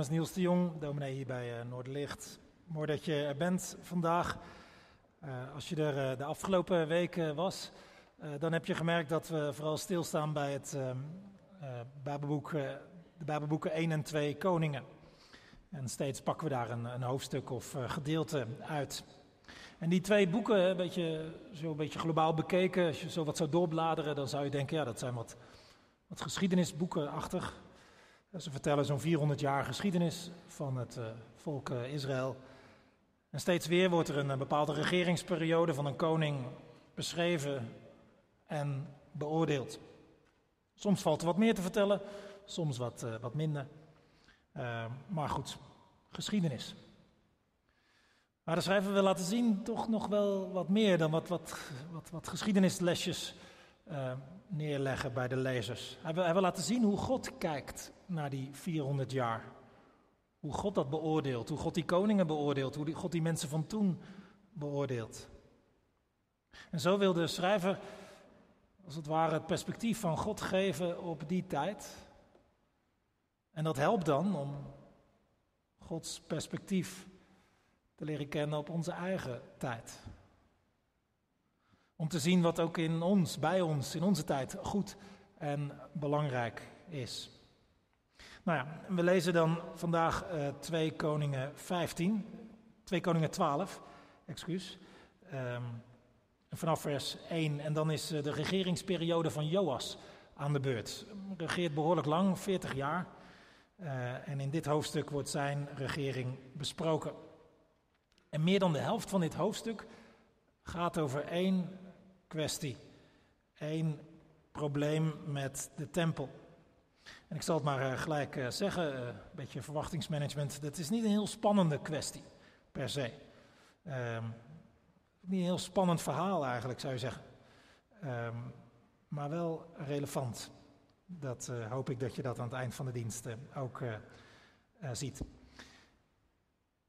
Naam Niels de Jong, dominee hier bij uh, Noorderlicht. Mooi dat je er bent vandaag. Uh, als je er uh, de afgelopen weken was, dan heb je gemerkt dat we vooral stilstaan bij het Bijbelboek, de Bijbelboeken 1 en 2 Koningen. En steeds pakken we daar een, een hoofdstuk of gedeelte uit. En die twee boeken, een beetje, zo een beetje globaal bekeken, als je zo wat zou doorbladeren, dan zou je denken, ja, dat zijn wat, wat geschiedenisboekenachtig. Ze vertellen zo'n 400 jaar geschiedenis van het uh, volk uh, Israël. En steeds weer wordt er een, een bepaalde regeringsperiode van een koning beschreven en beoordeeld. Soms valt er wat meer te vertellen, soms wat, wat minder. maar goed, geschiedenis. Maar de schrijver wil laten zien toch nog wel wat meer dan wat, wat, wat, wat geschiedenislesjes uh, neerleggen bij de lezers. Hij wil, hij wil laten zien hoe God kijkt naar die 400 jaar. Hoe God dat beoordeelt, hoe God die koningen beoordeelt, hoe God die mensen van toen beoordeelt. En zo wil de schrijver, als het ware, het perspectief van God geven op die tijd. En dat helpt dan om Gods perspectief te leren kennen op onze eigen tijd. Om te zien wat ook in ons, bij ons, in onze tijd goed en belangrijk is. Nou we lezen dan vandaag uh, 2 Koningen 15, 2 Koningen 12, excuus. Um, vanaf vers 1 en dan is uh, de regeringsperiode van Joas aan de beurt. Regeert behoorlijk lang, 40 jaar. Uh, en in dit hoofdstuk wordt zijn regering besproken. En meer dan de helft van dit hoofdstuk gaat over één kwestie. Eén probleem met de tempel. En ik zal het maar uh, gelijk uh, zeggen, uh, een beetje verwachtingsmanagement. Dat is niet een heel spannende kwestie, per se. Um, niet een heel spannend verhaal eigenlijk, zou je zeggen. Um, maar wel relevant. Dat hoop ik dat je dat aan het eind van de dienst ook ziet.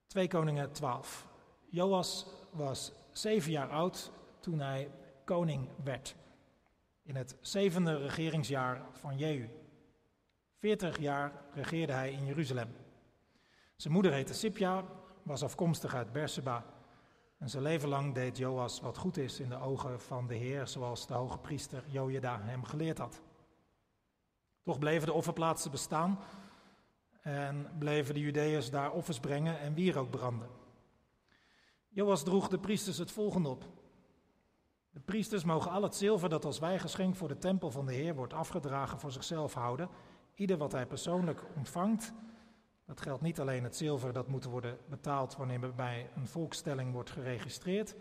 2 Koningen 12. Joas was zeven jaar oud toen hij koning werd. In het zevende regeringsjaar van Jehu. Veertig jaar regeerde hij in Jeruzalem. Zijn moeder heette Sipja, was afkomstig uit Berseba. En zijn leven lang deed Joas wat goed is in de ogen van de Heer, zoals de hoge priester Jojeda hem geleerd had. Toch bleven de offerplaatsen bestaan en bleven de Judeërs daar offers brengen en wierook branden. Joas droeg de priesters het volgende op. De priesters mogen al het zilver dat als wijgeschenk voor de tempel van de Heer wordt afgedragen voor zichzelf houden. Ieder wat hij persoonlijk ontvangt. Dat geldt niet alleen het zilver dat moet worden betaald wanneer bij een volkstelling wordt geregistreerd.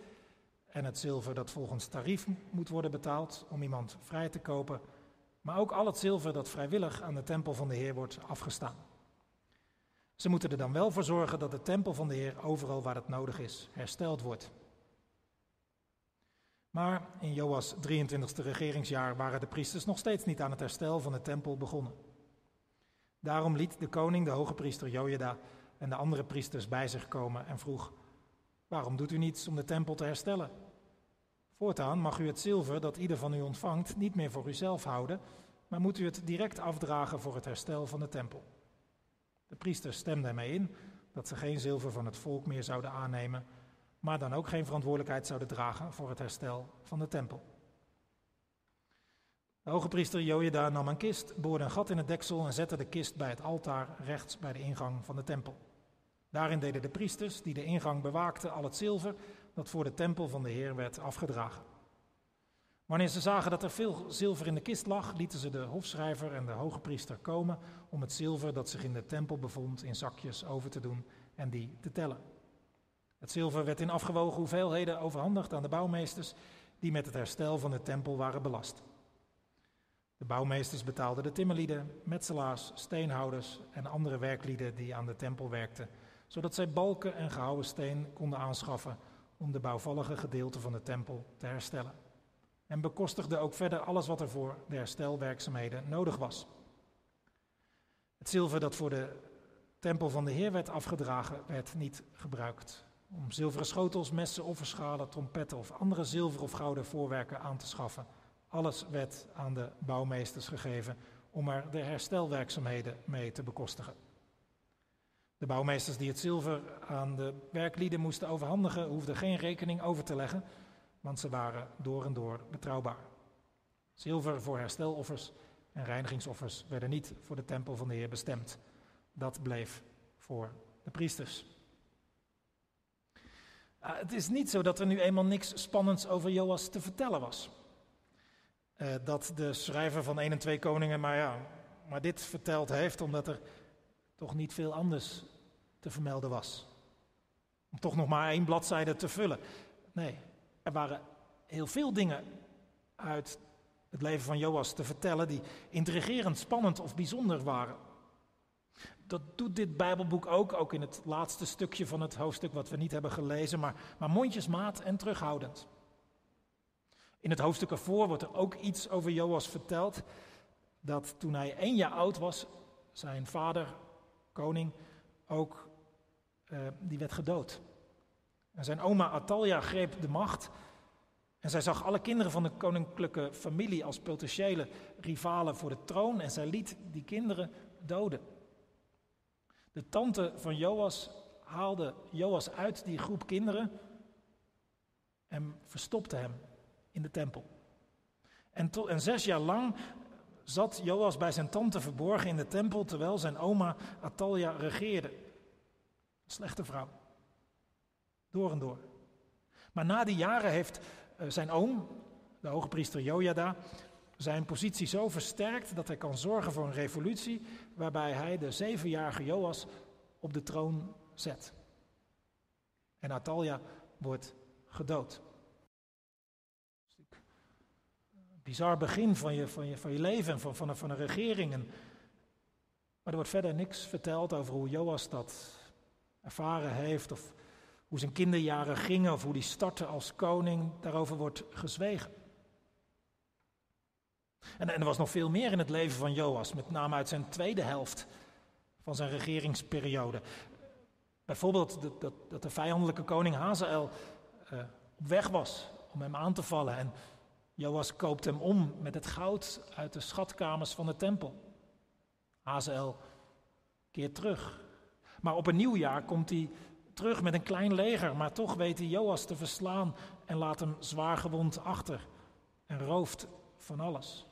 En het zilver dat volgens tarief moet worden betaald om iemand vrij te kopen. Maar ook al het zilver dat vrijwillig aan de tempel van de Heer wordt afgestaan. Ze moeten er dan wel voor zorgen dat de tempel van de Heer overal waar het nodig is hersteld wordt. Maar in Joas 23e regeringsjaar waren de priesters nog steeds niet aan het herstel van de tempel begonnen. Daarom liet de koning de hoge priester Jojeda en de andere priesters bij zich komen en vroeg: Waarom doet u niets om de tempel te herstellen? Voortaan mag u het zilver dat ieder van u ontvangt niet meer voor uzelf houden, maar moet u het direct afdragen voor het herstel van de tempel. De priesters stemden ermee in dat ze geen zilver van het volk meer zouden aannemen, maar dan ook geen verantwoordelijkheid zouden dragen voor het herstel van de tempel. De hoge priester Jojeda nam een kist, boorde een gat in het deksel en zette de kist bij het altaar rechts bij de ingang van de tempel. Daarin deden de priesters die de ingang bewaakten al het zilver dat voor de tempel van de Heer werd afgedragen. Wanneer ze zagen dat er veel zilver in de kist lag, lieten ze de hofschrijver en de hoge priester komen om het zilver dat zich in de tempel bevond in zakjes over te doen en die te tellen. Het zilver werd in afgewogen hoeveelheden overhandigd aan de bouwmeesters die met het herstel van de tempel waren belast. De bouwmeesters betaalden de timmerlieden, metselaars, steenhouders en andere werklieden die aan de tempel werkten, zodat zij balken en gehouwen steen konden aanschaffen om de bouwvallige gedeelten van de tempel te herstellen. En bekostigde ook verder alles wat er voor de herstelwerkzaamheden nodig was. Het zilver dat voor de tempel van de Heer werd afgedragen, werd niet gebruikt om zilveren schotels, messen, offerschalen, trompetten of andere zilver of gouden voorwerken aan te schaffen. Alles werd aan de bouwmeesters gegeven om er de herstelwerkzaamheden mee te bekostigen. De bouwmeesters die het zilver aan de werklieden moesten overhandigen, hoefden geen rekening over te leggen, want ze waren door en door betrouwbaar. Zilver voor hersteloffers en reinigingsoffers werden niet voor de tempel van de Heer bestemd. Dat bleef voor de priesters. Ah, het is niet zo dat er nu eenmaal niks spannends over Joas te vertellen was. Uh, dat de schrijver van 1 en 2 Koningen maar, ja, maar dit verteld heeft, omdat er toch niet veel anders te vermelden was. Om toch nog maar één bladzijde te vullen. Nee, er waren heel veel dingen uit het leven van Joas te vertellen die intrigerend, spannend of bijzonder waren. Dat doet dit Bijbelboek ook, ook in het laatste stukje van het hoofdstuk wat we niet hebben gelezen, maar, maar mondjesmaat en terughoudend. In het hoofdstuk ervoor wordt er ook iets over Joas verteld, dat toen hij één jaar oud was, zijn vader, koning, ook uh, die werd gedood. En zijn oma Atalia greep de macht en zij zag alle kinderen van de koninklijke familie als potentiële rivalen voor de troon en zij liet die kinderen doden. De tante van Joas haalde Joas uit die groep kinderen en verstopte hem in de tempel. En, en zes jaar lang zat Joas bij zijn tante verborgen in de tempel terwijl zijn oma Atalia regeerde. Slechte vrouw. Door en door. Maar na die jaren heeft eh, zijn oom, de hoge priester Jojada, zijn positie zo versterkt dat hij kan zorgen voor een revolutie waarbij hij de zevenjarige Joas op de troon zet. En Atalia wordt gedood. Bizar begin van je, van je, van je leven en van, van, van een regering. En, maar er wordt verder niks verteld over hoe Joas dat ervaren heeft of hoe zijn kinderjaren gingen of hoe hij startte als koning, daarover wordt gezwegen. En, er was nog veel meer in het leven van Joas, met name uit zijn tweede helft van zijn regeringsperiode. Bijvoorbeeld dat, dat, dat de vijandelijke koning Hazael uh, op weg was om hem aan te vallen. En Joas koopt hem om met het goud uit de schatkamers van de tempel. Hazael keert terug. Maar op een nieuw jaar komt hij terug met een klein leger, maar toch weet hij Joas te verslaan en laat hem zwaar gewond achter en rooft van alles.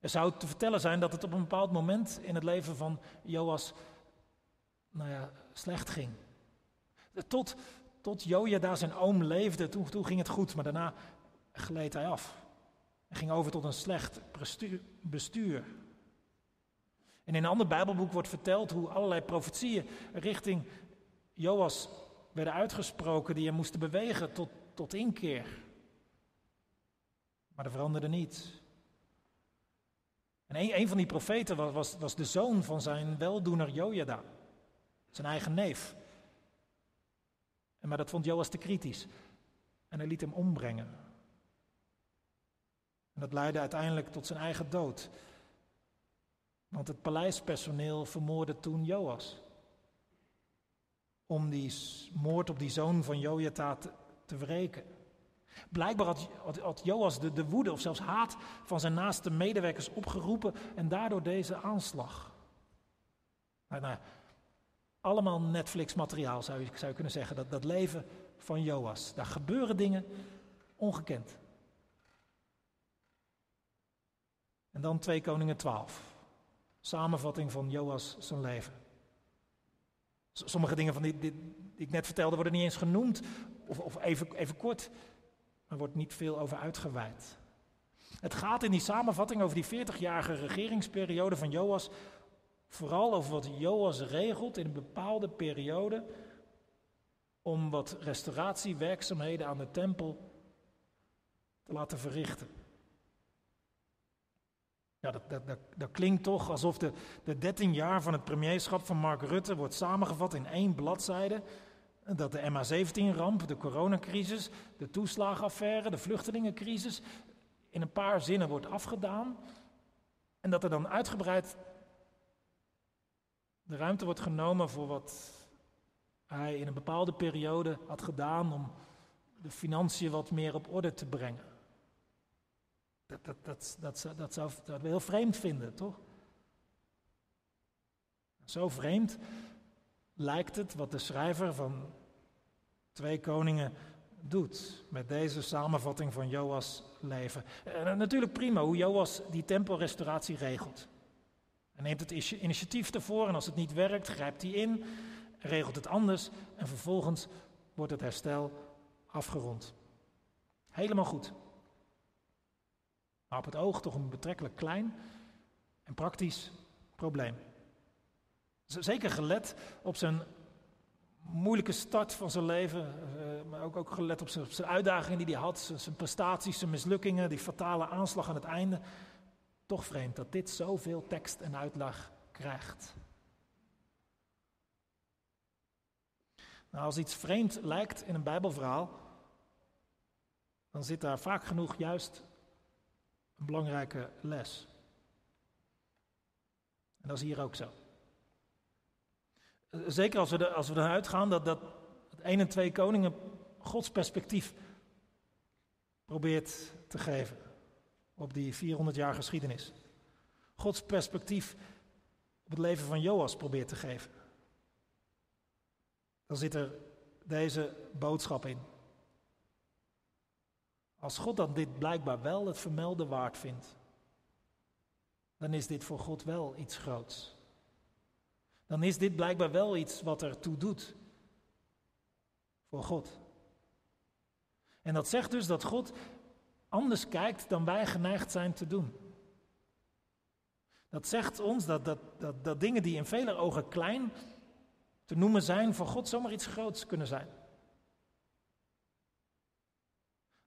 Er zou te vertellen zijn dat het op een bepaald moment in het leven van Joas nou ja, slecht ging. Tot, tot Jojada zijn oom leefde, toen, toen ging het goed, maar daarna gleed hij af. Hij ging over tot een slecht bestuur. En in een ander Bijbelboek wordt verteld hoe allerlei profetieën richting Joas werden uitgesproken die hem moesten bewegen tot, tot inkeer. Maar dat veranderde niet. En een, een van die profeten was, was, was de zoon van zijn weldoener Jojada, zijn eigen neef. Maar dat vond Joas te kritisch. En hij liet hem ombrengen. En dat leidde uiteindelijk tot zijn eigen dood. Want het paleispersoneel vermoordde toen Joas. Om die moord op die zoon van Jojata te, te wreken. Blijkbaar had, had, Joas de, de, woede of zelfs haat van zijn naaste medewerkers opgeroepen en daardoor deze aanslag. Nou, nou, allemaal Netflix-materiaal zou je, zou je kunnen zeggen, dat, dat leven van Joas. Daar gebeuren dingen ongekend. En dan 2 Koningen 12. Samenvatting van Joas zijn leven. Sommige dingen van die, ik net vertelde worden niet eens genoemd, of, of even, even kort. Er wordt niet veel over uitgeweid. Het gaat in die samenvatting over die 40-jarige regeringsperiode van Joas vooral over wat Joas regelt in een bepaalde periode om wat restauratiewerkzaamheden aan de tempel te laten verrichten. Ja, dat, dat, dat, klinkt toch alsof de, de 13 jaar van het premierschap van Mark Rutte wordt samengevat in één bladzijde. Dat de MH17-ramp, de coronacrisis, de toeslagenaffaire, de vluchtelingencrisis in een paar zinnen wordt afgedaan. En dat er dan uitgebreid de ruimte wordt genomen voor wat hij in een bepaalde periode had gedaan om de financiën wat meer op orde te brengen. Dat, dat, dat, dat, dat zou dat we heel vreemd vinden, toch? Zo vreemd lijkt het wat de schrijver van Twee Koningen doet met deze samenvatting van Joas leven. En natuurlijk prima hoe Joas die tempelrestauratie regelt. Hij neemt het initiatief ervoor en als het niet werkt, grijpt hij in, regelt het anders en vervolgens wordt het herstel afgerond. Helemaal goed. Maar op het oog toch een betrekkelijk klein en praktisch probleem. Zeker gelet op zijn moeilijke start van zijn leven, eh, maar ook, gelet op zijn uitdagingen die hij had, zijn, prestaties, zijn mislukkingen, die fatale aanslag aan het einde. Toch vreemd dat dit zoveel tekst en uitleg krijgt. Nou, als iets vreemd lijkt in een Bijbelverhaal, dan zit daar vaak genoeg juist een belangrijke les. En dat is hier ook zo. Zeker als we, er, als we eruit gaan dat, dat het 1 en 2 koningen Gods perspectief probeert te geven op die 400 jaar geschiedenis. Gods perspectief op het leven van Joas probeert te geven. Dan zit er deze boodschap in. Als God dan dit blijkbaar wel het vermelde waard vindt, dan is dit voor God wel iets groots dan is dit blijkbaar wel iets wat ertoe doet voor God. En dat zegt dus dat God anders kijkt dan wij geneigd zijn te doen. Dat zegt ons dat, dat, dat, dat dingen die in vele ogen klein te noemen zijn, voor God zomaar iets groots kunnen zijn.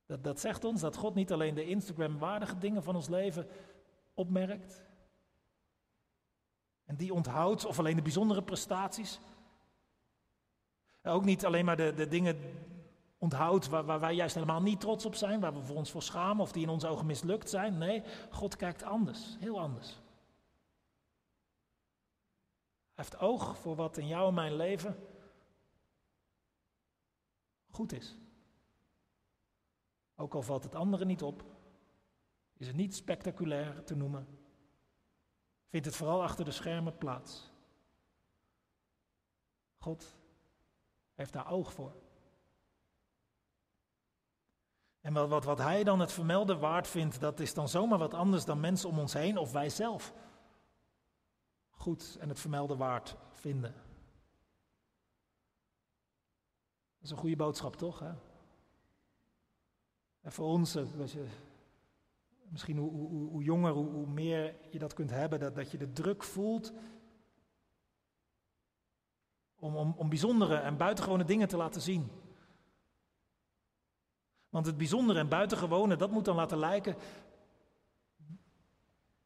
Dat, dat zegt ons dat God niet alleen de Instagram-waardige dingen van ons leven opmerkt, en die onthoudt, of alleen de bijzondere prestaties. Ook niet alleen maar de, de dingen onthoudt waar, waar wij juist helemaal niet trots op zijn, waar we voor ons voor schamen of die in onze ogen mislukt zijn. Nee, God kijkt anders, heel anders. Hij heeft oog voor wat in jou en mijn leven goed is. Ook al valt het anderen niet op, is het niet spectaculair te noemen vindt het vooral achter de schermen plaats. God heeft daar oog voor. En wat, wat, wat hij dan het vermelden waard vindt, dat is dan zomaar wat anders dan mensen om ons heen of wij zelf goed en het vermelden waard vinden. Dat is een goede boodschap, toch? Hè? En voor ons, eh, misschien hoe, hoe, hoe jonger, hoe, hoe, meer je dat kunt hebben, dat, dat je de druk voelt om, om, om bijzondere en buitengewone dingen te laten zien. Want het bijzondere en buitengewone, dat moet dan laten lijken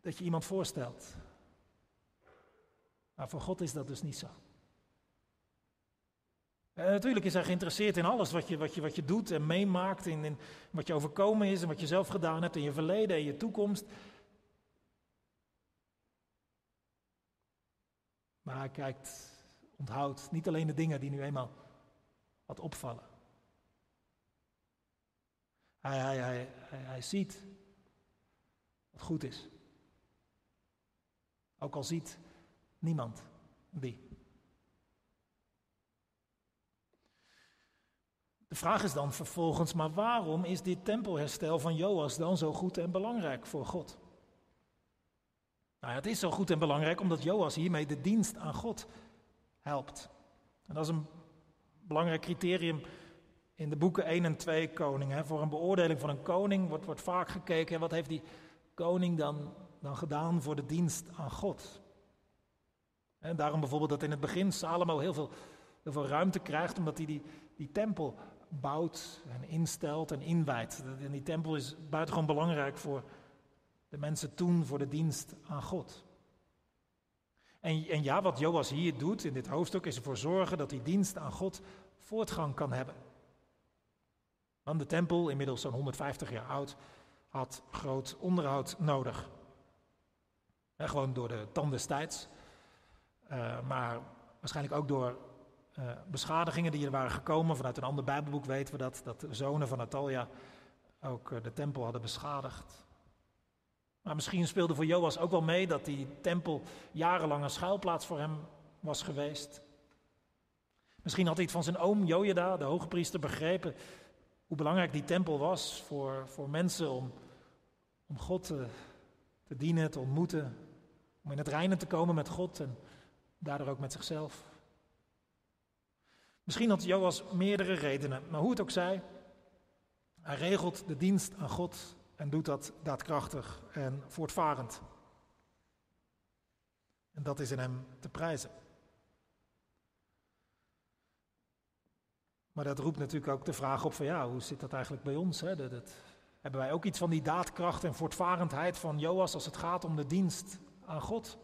dat je iemand voorstelt. Maar voor God is dat dus niet zo. Uh, natuurlijk is hij geïnteresseerd in alles wat je, wat je, wat je doet en meemaakt, in, in wat je overkomen is en wat je zelf gedaan hebt in je verleden en je toekomst. Maar hij kijkt, onthoudt niet alleen de dingen die nu eenmaal wat opvallen. Hij, ziet wat goed is. Ook al ziet niemand die. De vraag is dan vervolgens, maar waarom is dit tempelherstel van Joas dan zo goed en belangrijk voor God? Nou ja, het is zo goed en belangrijk omdat Joas hiermee de dienst aan God helpt. En dat is een belangrijk criterium in de boeken 1 en 2 koningen. Voor een beoordeling van een koning wordt, wordt vaak gekeken, wat heeft die koning dan, dan gedaan voor de dienst aan God? En daarom bijvoorbeeld dat in het begin Salomo heel veel, ruimte krijgt, omdat hij die, die tempel bouwt en instelt en inwijdt. En die tempel is buitengewoon belangrijk voor de mensen toen, voor de dienst aan God. En, en ja, wat Joas hier doet in dit hoofdstuk is ervoor zorgen dat die dienst aan God voortgang kan hebben. Want de tempel, inmiddels zo'n 150 jaar oud, had groot onderhoud nodig. gewoon door de tand destijds, uh, maar waarschijnlijk ook door uh, beschadigingen die er waren gekomen. Vanuit een ander Bijbelboek weten we dat, dat de zonen van Natalia ook uh, de tempel hadden beschadigd. Maar misschien speelde voor Joas ook wel mee dat die tempel jarenlang een schuilplaats voor hem was geweest. Misschien had hij het van zijn oom Jojeda, de hoge priester, begrepen hoe belangrijk die tempel was voor, voor mensen om, om God te, te dienen, te ontmoeten, om in het reinen te komen met God en daardoor ook met zichzelf. Misschien had Joas meerdere redenen, maar hoe het ook zij, hij regelt de dienst aan God en doet dat daadkrachtig en voortvarend. En dat is in hem te prijzen. Maar dat roept natuurlijk ook de vraag op van ja, hoe zit dat eigenlijk bij ons? Hè? Dat, dat, hebben wij ook iets van die daadkracht en voortvarendheid van Joas als het gaat om de dienst aan God?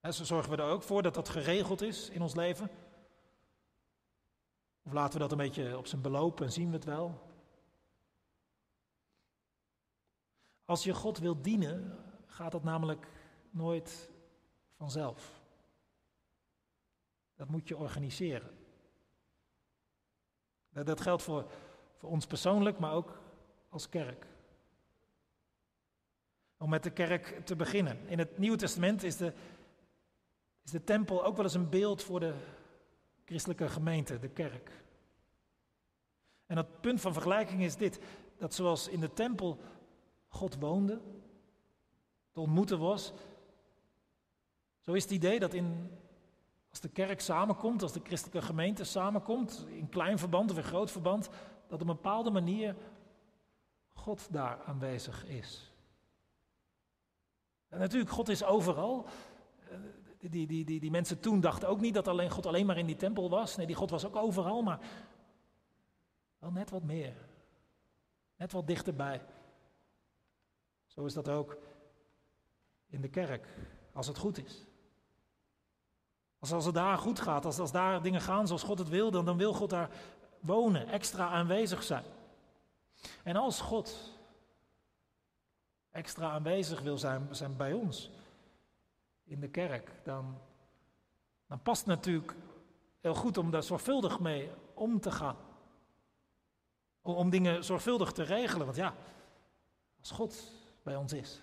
En zo zorgen we er ook voor dat dat geregeld is in ons leven. Of laten we dat een beetje op zijn beloop en zien we het wel? Als je God wilt dienen, gaat dat namelijk nooit vanzelf. Dat moet je organiseren. Dat geldt voor, voor ons persoonlijk, maar ook als kerk. Om met de kerk te beginnen. In het Nieuwe Testament is de, is de tempel ook wel eens een beeld voor de christelijke gemeente, de kerk. En het punt van vergelijking is dit: dat zoals in de tempel God woonde, te ontmoeten was, zo is het idee dat in, als de kerk samenkomt, als de christelijke gemeente samenkomt, in klein verband of in groot verband, dat op een bepaalde manier God daar aanwezig is. En natuurlijk, God is overal. Die, die, die, die mensen toen dachten ook niet dat alleen God alleen maar in die tempel was. Nee, die God was ook overal, maar wel net wat meer. Net wat dichterbij. Zo is dat ook in de kerk, als het goed is. Als, als het daar goed gaat, als, als daar dingen gaan zoals God het wil, dan, dan wil God daar wonen, extra aanwezig zijn. En als God extra aanwezig wil zijn, zijn bij ons in de kerk, dan, dan past het natuurlijk heel goed om daar zorgvuldig mee om te gaan. Om, dingen zorgvuldig te regelen, want ja, als God bij ons is,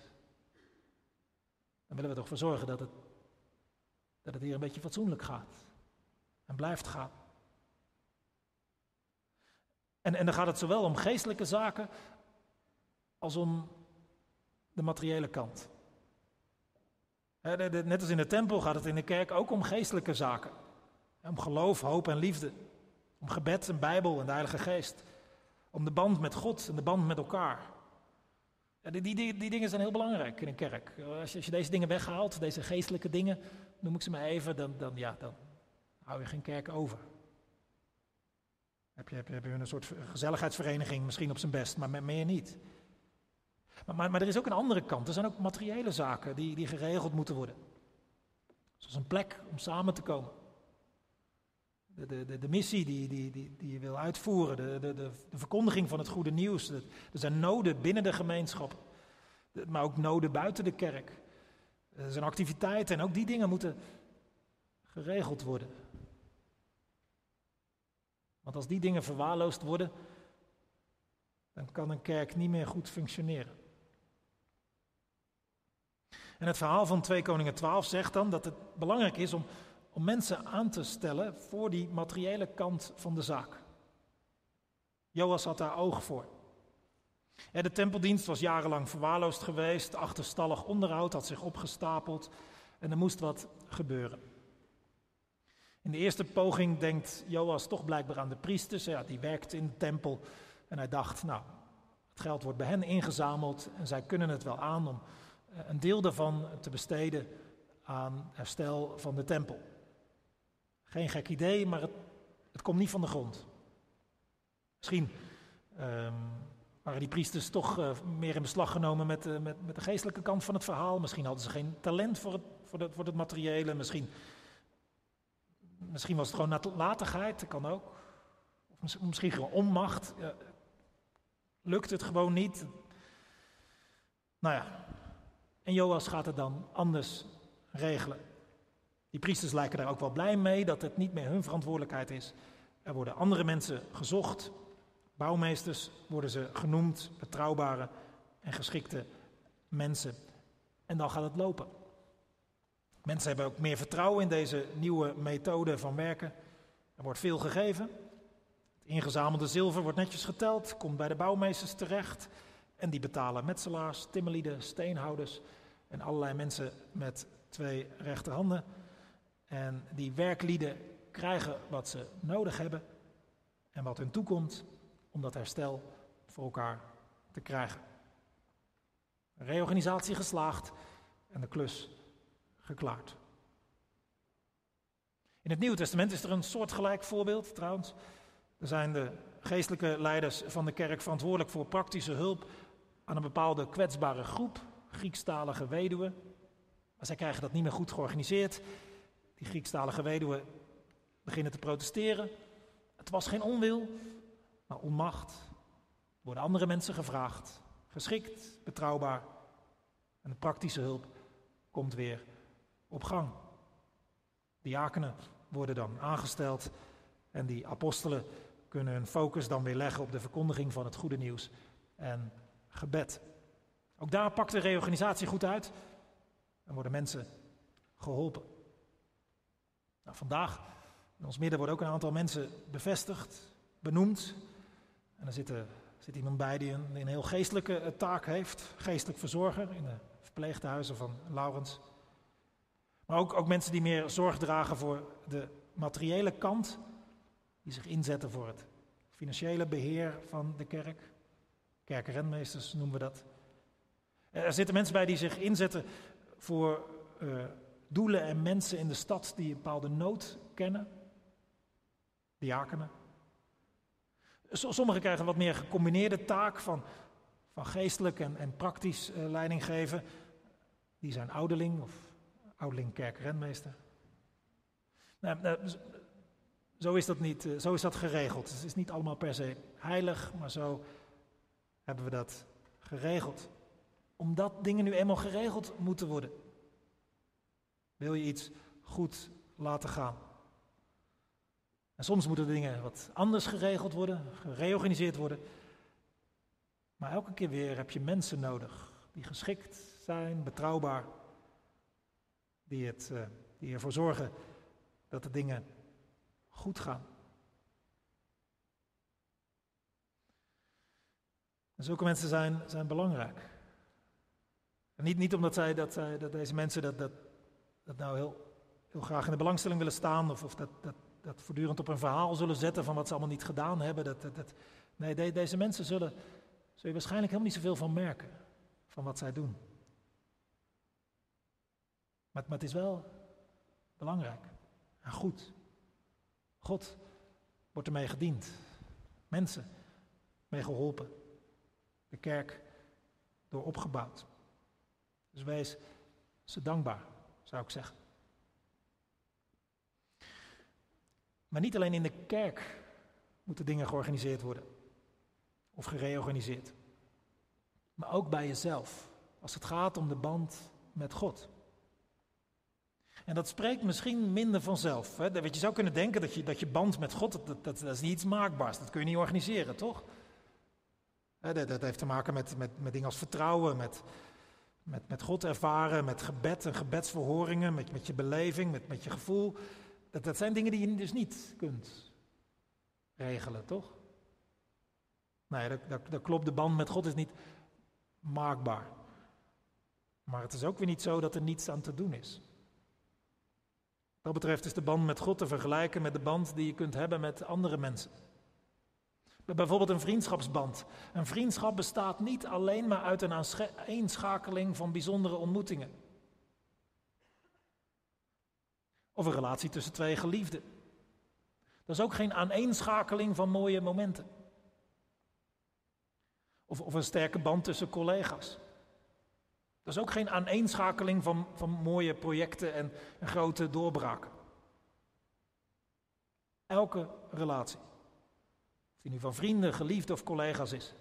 dan willen we toch voor zorgen dat het, dat het hier een beetje fatsoenlijk gaat en blijft gaan. En, en dan gaat het zowel om geestelijke zaken als om de materiële kant. Net als in de tempel gaat het in de kerk ook om geestelijke zaken. Om geloof, hoop en liefde. Om gebed en Bijbel en de Heilige Geest. Om de band met God en de band met elkaar. Die, die, die, dingen zijn heel belangrijk in een kerk. Als je, als je, deze dingen weghaalt, deze geestelijke dingen, noem ik ze maar even, dan, dan, ja, dan hou je geen kerk over. Heb je, heb je, een soort gezelligheidsvereniging misschien op zijn best, maar meer niet. Maar, maar, maar, er is ook een andere kant. Er zijn ook materiële zaken die, die geregeld moeten worden. Zoals een plek om samen te komen. De, de, de, missie die, die, die, die je wil uitvoeren, de, de, de verkondiging van het goede nieuws. Er zijn noden binnen de gemeenschap, maar ook noden buiten de kerk. Er zijn activiteiten en ook die dingen moeten geregeld worden. Want als die dingen verwaarloosd worden, dan kan een kerk niet meer goed functioneren. En het verhaal van 2 Koningen 12 zegt dan dat het belangrijk is om, om mensen aan te stellen voor die materiële kant van de zaak. Joas had daar oog voor. de tempeldienst was jarenlang verwaarloosd geweest, achterstallig onderhoud had zich opgestapeld en er moest wat gebeuren. In de eerste poging denkt Joas toch blijkbaar aan de priesters, ja, die werkten in de tempel. En hij dacht, nou, het geld wordt bij hen ingezameld en zij kunnen het wel aan om eh, een deel daarvan te besteden aan herstel van de tempel. Geen gek idee, maar het, het komt niet van de grond. Misschien um, waren die priesters toch uh, meer in beslag genomen met, uh, met, met, de geestelijke kant van het verhaal. Misschien hadden ze geen talent voor het, voor voor het materiële. Misschien, misschien was het gewoon nalatigheid, dat kan ook. Of misschien gewoon onmacht. Lukt het gewoon niet. Nou ja, en Joas gaat het dan anders regelen. Die priesters lijken daar ook wel blij mee dat het niet meer hun verantwoordelijkheid is. Er worden andere mensen gezocht bouwmeesters worden ze genoemd, betrouwbare en geschikte mensen. En dan gaat het lopen. Mensen hebben ook meer vertrouwen in deze nieuwe methode van werken. Er wordt veel gegeven. Het ingezamelde zilver wordt netjes geteld, komt bij de bouwmeesters terecht. En die betalen metselaars, timmerlieden, steenhouders en allerlei mensen met twee rechterhanden. En die werklieden krijgen wat ze nodig hebben en wat hun toekomt om dat herstel voor elkaar te krijgen. Reorganisatie geslaagd en de klus geklaard. In het Nieuwe Testament is er een soortgelijk voorbeeld trouwens. Er zijn de geestelijke leiders van de kerk verantwoordelijk voor praktische hulp aan een bepaalde kwetsbare groep, Griekstalige weduwen. Maar zij krijgen dat niet meer goed georganiseerd. Die Griekstalige weduwen beginnen te protesteren. Het was geen onwil, maar onmacht. Worden andere mensen gevraagd, geschikt, betrouwbaar. En de praktische hulp komt weer op gang. Diakenen worden dan aangesteld en die apostelen kunnen hun focus dan weer leggen op de verkondiging van het goede nieuws en gebed. Ook daar pakt de reorganisatie goed uit en worden mensen geholpen. Nou, vandaag in ons midden worden ook een aantal mensen bevestigd, benoemd. En er zit, zit iemand bij die een, een heel geestelijke taak heeft, geestelijk verzorger in de verpleeghuizen van Laurens. Maar ook, ook mensen die meer zorg dragen voor de materiële kant, die zich inzetten voor het financiële beheer van de kerk. Kerkenrenmeesters noemen we dat. Er zitten mensen bij die zich inzetten voor uh, doelen en mensen in de stad die een bepaalde nood kennen. Diakenen. Sommigen krijgen wat meer gecombineerde taak van, van geestelijk en, en praktisch uh, leiding geven. Die zijn ouderling of ouderling kerkrenmeester. Nou, nou, zo is dat niet, eh, zo is dat geregeld. Het is niet allemaal per se heilig, maar zo hebben we dat geregeld. Omdat dingen nu eenmaal geregeld moeten worden. Wil je iets goed laten gaan? En soms moeten dingen wat anders geregeld worden, gereorganiseerd worden. Maar elke keer weer heb je mensen nodig die geschikt zijn, betrouwbaar, die, het, uh, die ervoor zorgen dat de dingen goed gaan. En zulke mensen zijn, zijn belangrijk. En niet, niet omdat zij, dat, dat deze mensen dat, dat, dat nou heel, heel graag in de belangstelling willen staan of, of dat, dat, dat voortdurend op een verhaal zullen zetten van wat ze allemaal niet gedaan hebben. Dat, dat. Nee, deze mensen zullen, zul je waarschijnlijk helemaal niet zoveel van merken, van wat zij doen. Maar, maar het is wel belangrijk en goed. God wordt ermee gediend. Mensen mee geholpen. De kerk door opgebouwd. Dus wees ze dankbaar, zou ik zeggen. Maar niet alleen in de kerk moeten dingen georganiseerd worden of gereorganiseerd. Maar ook bij jezelf, als het gaat om de band met God. En dat spreekt misschien minder vanzelf. Hè? Je zou kunnen denken dat je, dat je band met God, dat, dat, dat is niet iets maakbaars. Dat kun je niet organiseren, toch? Dat, dat heeft te maken met, met, met dingen als vertrouwen, met, met, met God ervaren, met gebed en gebedsverhoringen, met, met je beleving, met, met je gevoel. Dat, dat zijn dingen die je dus niet kunt regelen, toch? Nee, dat, dat, dat klopt. De band met God is niet maakbaar. Maar het is ook weer niet zo dat er niets aan te doen is. Wat betreft is de band met God te vergelijken met de band die je kunt hebben met andere mensen. Bijvoorbeeld een vriendschapsband. Een vriendschap bestaat niet alleen maar uit een aanschakeling van bijzondere ontmoetingen. Of een relatie tussen twee geliefden. Dat is ook geen aaneenschakeling van mooie momenten. Of, of een sterke band tussen collega's. Dat is ook geen aaneenschakeling van, van mooie projecten en, en grote doorbraken. Elke relatie, die nu van vrienden, geliefden of collega's is,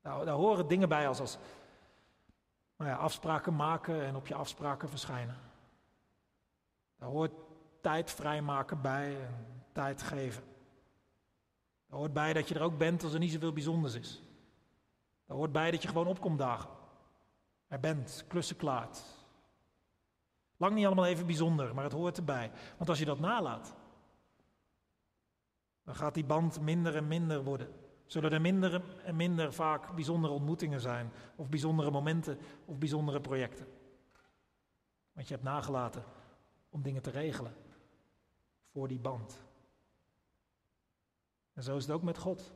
daar, daar horen dingen bij als, als nou ja, afspraken maken en op je afspraken verschijnen. Daar hoort tijd vrijmaken bij en tijd geven. Daar hoort bij dat je er ook bent als er niet zoveel bijzonders is. Daar hoort bij dat je gewoon opkomt dagen. Er bent, klussen klaart. Lang niet allemaal even bijzonder, maar het hoort erbij. Want als je dat nalaat, dan gaat die band minder en minder worden. Zullen er minder en minder vaak bijzondere ontmoetingen zijn, of bijzondere momenten, of bijzondere projecten. Want je hebt nagelaten om dingen te regelen voor die band. En zo is het ook met God.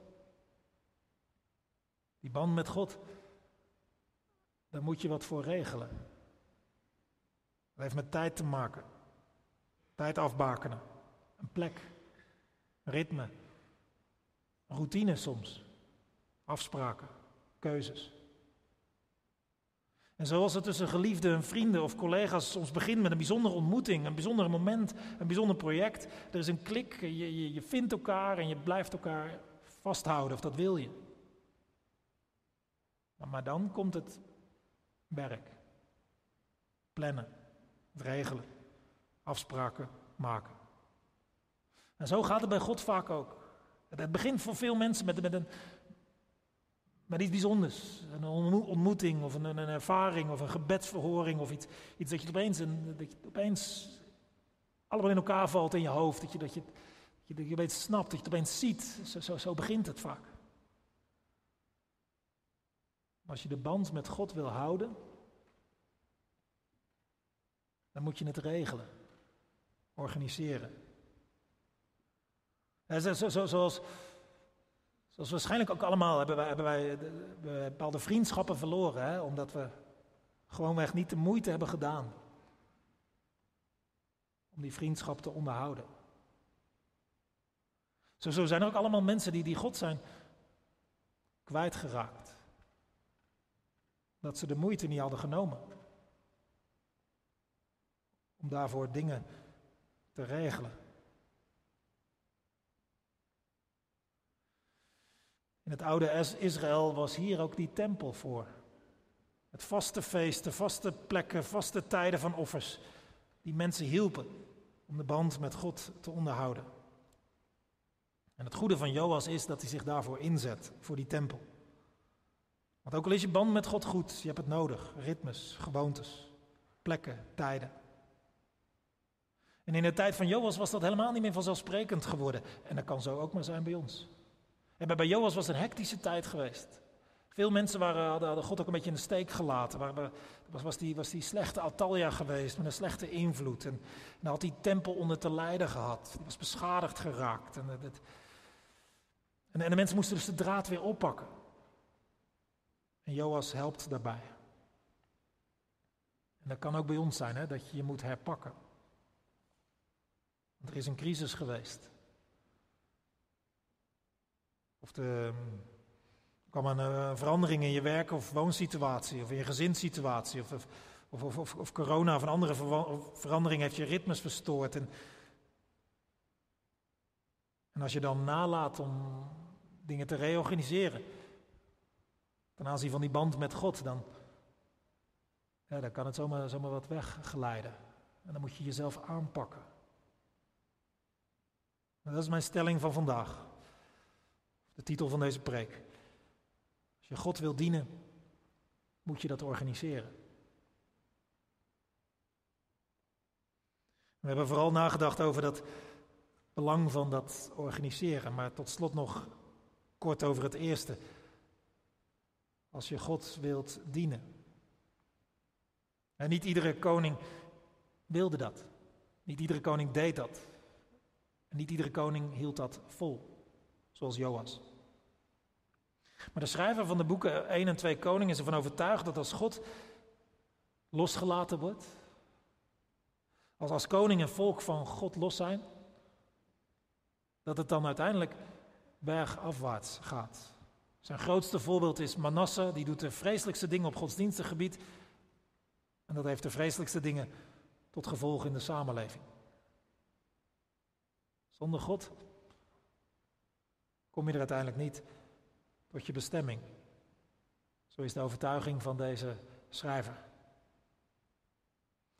Die band met God, daar moet je wat voor regelen. Dat heeft met tijd te maken. Tijd afbakenen. Een plek. Ritme. Routine soms. Afspraken. Keuzes. En zoals het tussen geliefden en vrienden of collega's soms begint met een bijzondere ontmoeting, een bijzonder moment, een bijzonder project. Er is een klik, je, je, je vindt elkaar en je blijft elkaar vasthouden, of dat wil je. Maar, dan komt het werk. Plannen, regelen, afspraken maken. En zo gaat het bij God vaak ook. Het begint voor veel mensen met, met een, met iets bijzonders. Een ontmoeting of een, een, ervaring of een gebedsverhoring of iets, iets dat je opeens, een, dat je opeens allemaal in elkaar valt in je hoofd. Dat je, dat je, dat je, dat je snapt, dat je het opeens ziet. Zo, zo, zo begint het vaak. als je de band met God wil houden, dan moet je het regelen, organiseren. Zo, zoals, waarschijnlijk ook allemaal hebben wij, hebben wij bepaalde vriendschappen verloren, hè, omdat we gewoonweg niet de moeite hebben gedaan om die vriendschap te onderhouden. Zo, zo zijn er ook allemaal mensen die, die God zijn kwijtgeraakt. Dat ze de moeite niet hadden genomen om daarvoor dingen te regelen. In het oude Israël was hier ook die tempel voor. Het vaste feesten, vaste plekken, vaste tijden van offers. Die mensen hielpen om de band met God te onderhouden. En het goede van Joas is dat hij zich daarvoor inzet, voor die tempel. Want ook al is je band met God goed, je hebt het nodig. Ritmes, gewoontes, plekken, tijden. En in de tijd van Joas was dat helemaal niet meer vanzelfsprekend geworden. En dat kan zo ook maar zijn bij ons. En bij Joas was een hectische tijd geweest. Veel mensen waren, hadden, God ook een beetje in de steek gelaten. Waar, was, was, die, was die slechte Atalia geweest met een slechte invloed. En, en had die tempel onder te lijden gehad. Die was beschadigd geraakt. En, en, en de mensen moesten dus de draad weer oppakken. En Joas helpt daarbij. En dat kan ook bij ons zijn, hè, dat je je moet herpakken. Want er is een crisis geweest. Of er kwam een verandering in je werk- of woonsituatie, of in je gezinssituatie, of, of, of, of, corona of een andere verandering heeft je ritmes verstoord. En, en als je dan nalaat om dingen te reorganiseren, ten aanzien van die band met God, dan, ja, dan kan het zomaar, zomaar wat weggeleiden. En dan moet je jezelf aanpakken. dat is mijn stelling van vandaag. De titel van deze preek. Als je God wil dienen, moet je dat organiseren. We hebben vooral nagedacht over dat belang van dat organiseren, maar tot slot nog kort over het eerste. Als je God wilt dienen. En niet iedere koning wilde dat. Niet iedere koning deed dat. En niet iedere koning hield dat vol zoals Joas. Maar de schrijver van de boeken 1 en 2 Koningen is ervan overtuigd dat als God losgelaten wordt, als als koning en volk van God los zijn, dat het dan uiteindelijk bergafwaarts gaat. Zijn grootste voorbeeld is Manasse, die doet de vreselijkste dingen op godsdienstig gebied. En dat heeft de vreselijkste dingen tot gevolg in de samenleving. Zonder God kom je er uiteindelijk niet tot je bestemming. Zo is de overtuiging van deze schrijver.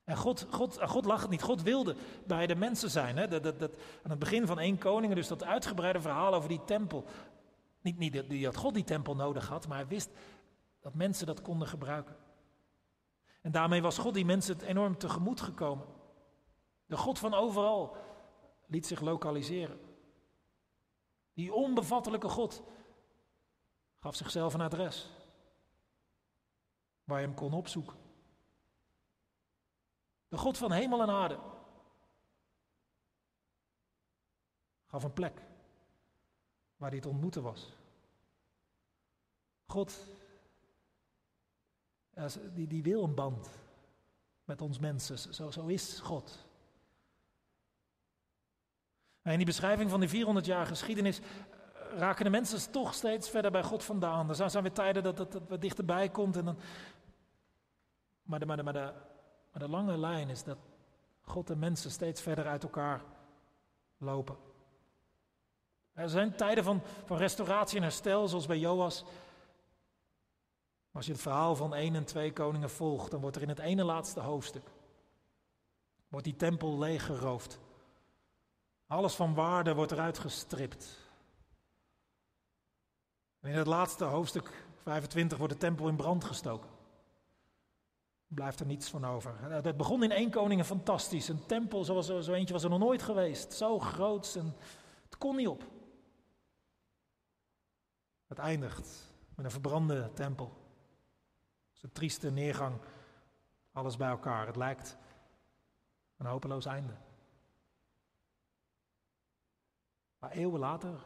En God, God, God lag het niet. God wilde bij de mensen zijn. Hè? Dat, dat, dat, aan het begin van 1 Koningen, dus dat uitgebreide verhaal over die tempel. Niet, niet dat God die tempel nodig had, maar hij wist dat mensen dat konden gebruiken. En daarmee was God die mensen enorm tegemoet gekomen. De God van overal liet zich lokaliseren. Die onbevattelijke God gaf zichzelf een adres waar je hem kon opzoeken. De God van hemel en aarde gaf een plek waar te ontmoeten was. God, die, die wil een band met ons mensen. Zo, zo is God. In die beschrijving van die 400 jaar geschiedenis eh, raken de mensen toch steeds verder bij God vandaan. Er zijn weer tijden dat het wat dichterbij komt. En dan... maar, de, maar, de, maar, de, lange lijn is dat God en mensen steeds verder uit elkaar lopen. Er zijn tijden van, van restauratie en herstel, zoals bij Joas. Als je het verhaal van 1 en 2 koningen volgt, dan wordt er in het ene laatste hoofdstuk wordt die tempel leeggeroofd. Alles van waarde wordt eruit gestript. In het laatste hoofdstuk 25 wordt de tempel in brand gestoken. Blijft er niets van over. Het begon in één koningen fantastisch. Een tempel zoals zo eentje was er nog nooit geweest. Zo groot en het kon niet op. Het eindigt met een verbrande tempel. Het is een trieste neergang. Alles bij elkaar. Het lijkt een hopeloos einde. Maar eeuwen later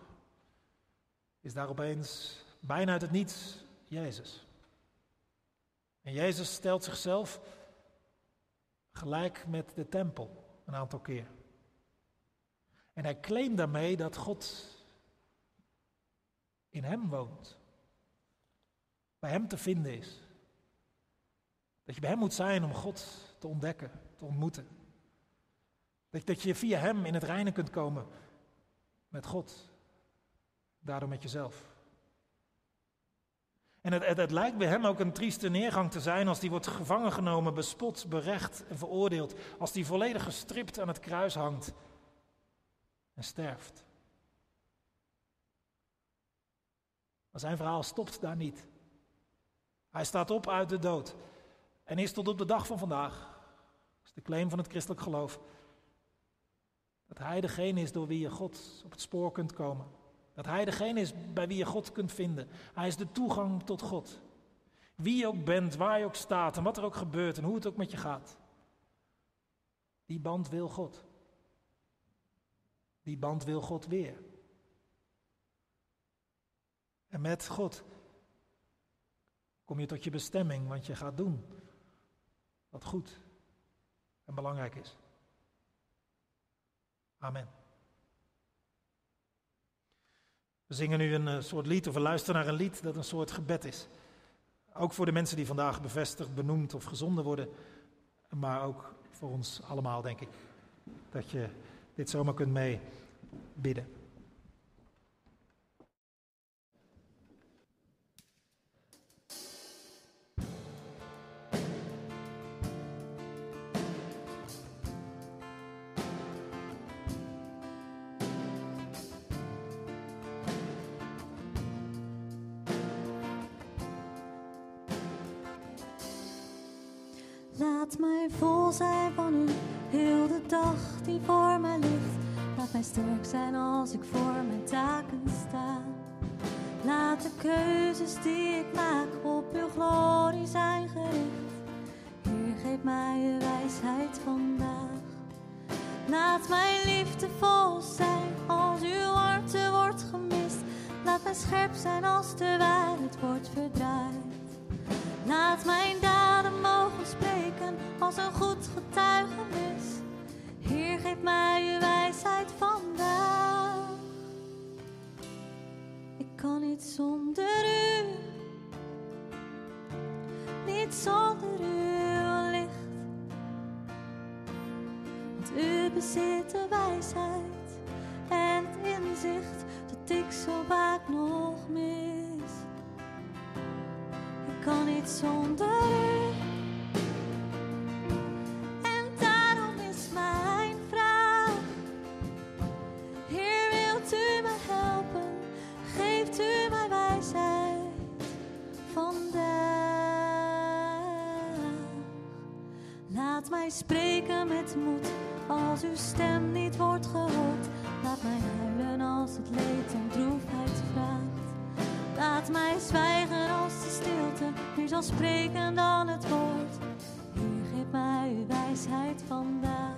is daar opeens bijna uit het niets Jezus. En Jezus stelt zichzelf gelijk met de tempel een aantal keer. En hij claimt daarmee dat God in hem woont. Bij hem te vinden is. Dat je bij hem moet zijn om God te ontdekken, te ontmoeten. Dat, dat je via hem in het reinen kunt komen met God. Daardoor met jezelf. En het, het, lijkt bij hem ook een trieste neergang te zijn als die wordt gevangen genomen, bespot, berecht en veroordeeld. Als die volledig gestript aan het kruis hangt en sterft. Maar zijn verhaal stopt daar niet. Hij staat op uit de dood en is tot op de dag van vandaag, dat is de claim van het christelijk geloof, dat Hij degene is door wie je God op het spoor kunt komen. Dat Hij degene is bij wie je God kunt vinden. Hij is de toegang tot God. Wie je ook bent, waar je ook staat en wat er ook gebeurt en hoe het ook met je gaat. Die band wil God. Die band wil God weer. En met God kom je tot je bestemming, want je gaat doen wat goed en belangrijk is. Amen. We zingen nu een eh, soort lied, of we luisteren naar een lied dat een soort gebed is. Ook voor de mensen die vandaag bevestigd, benoemd of gezonden worden, maar ook voor ons allemaal, denk ik. Dat je dit zomaar kunt mee zijn van u, heel de dag die voor mij ligt. Laat mij sterk zijn als ik voor mijn taken sta. Laat de keuzes die ik maak op uw glorie zijn gericht. Heer, geef mij uw wijsheid vandaag. Laat mij liefdevol zijn als uw warmte wordt gemist. Laat mij scherp zijn als de waarheid wordt verdraaid. Laat mijn daden mogen spreken als een goed getuigenis. Heer, geef mij uw wijsheid vandaag. Ik kan niet zonder u, niet zonder uw licht. Want u bezit de wijsheid en inzicht dat ik zo vaak nog mis kan niet zonder u. En daarom is mijn vraag: Heer, wilt u mij helpen? Geeft u mij wijsheid vandaag? Laat mij spreken met moed als uw stem niet wordt gehoord. Laat mij huilen als het leed om droefheid vraagt. Laat mij zwijgen als de stilte meer zal spreken dan het woord. Heer, geef mij uw wijsheid vandaag.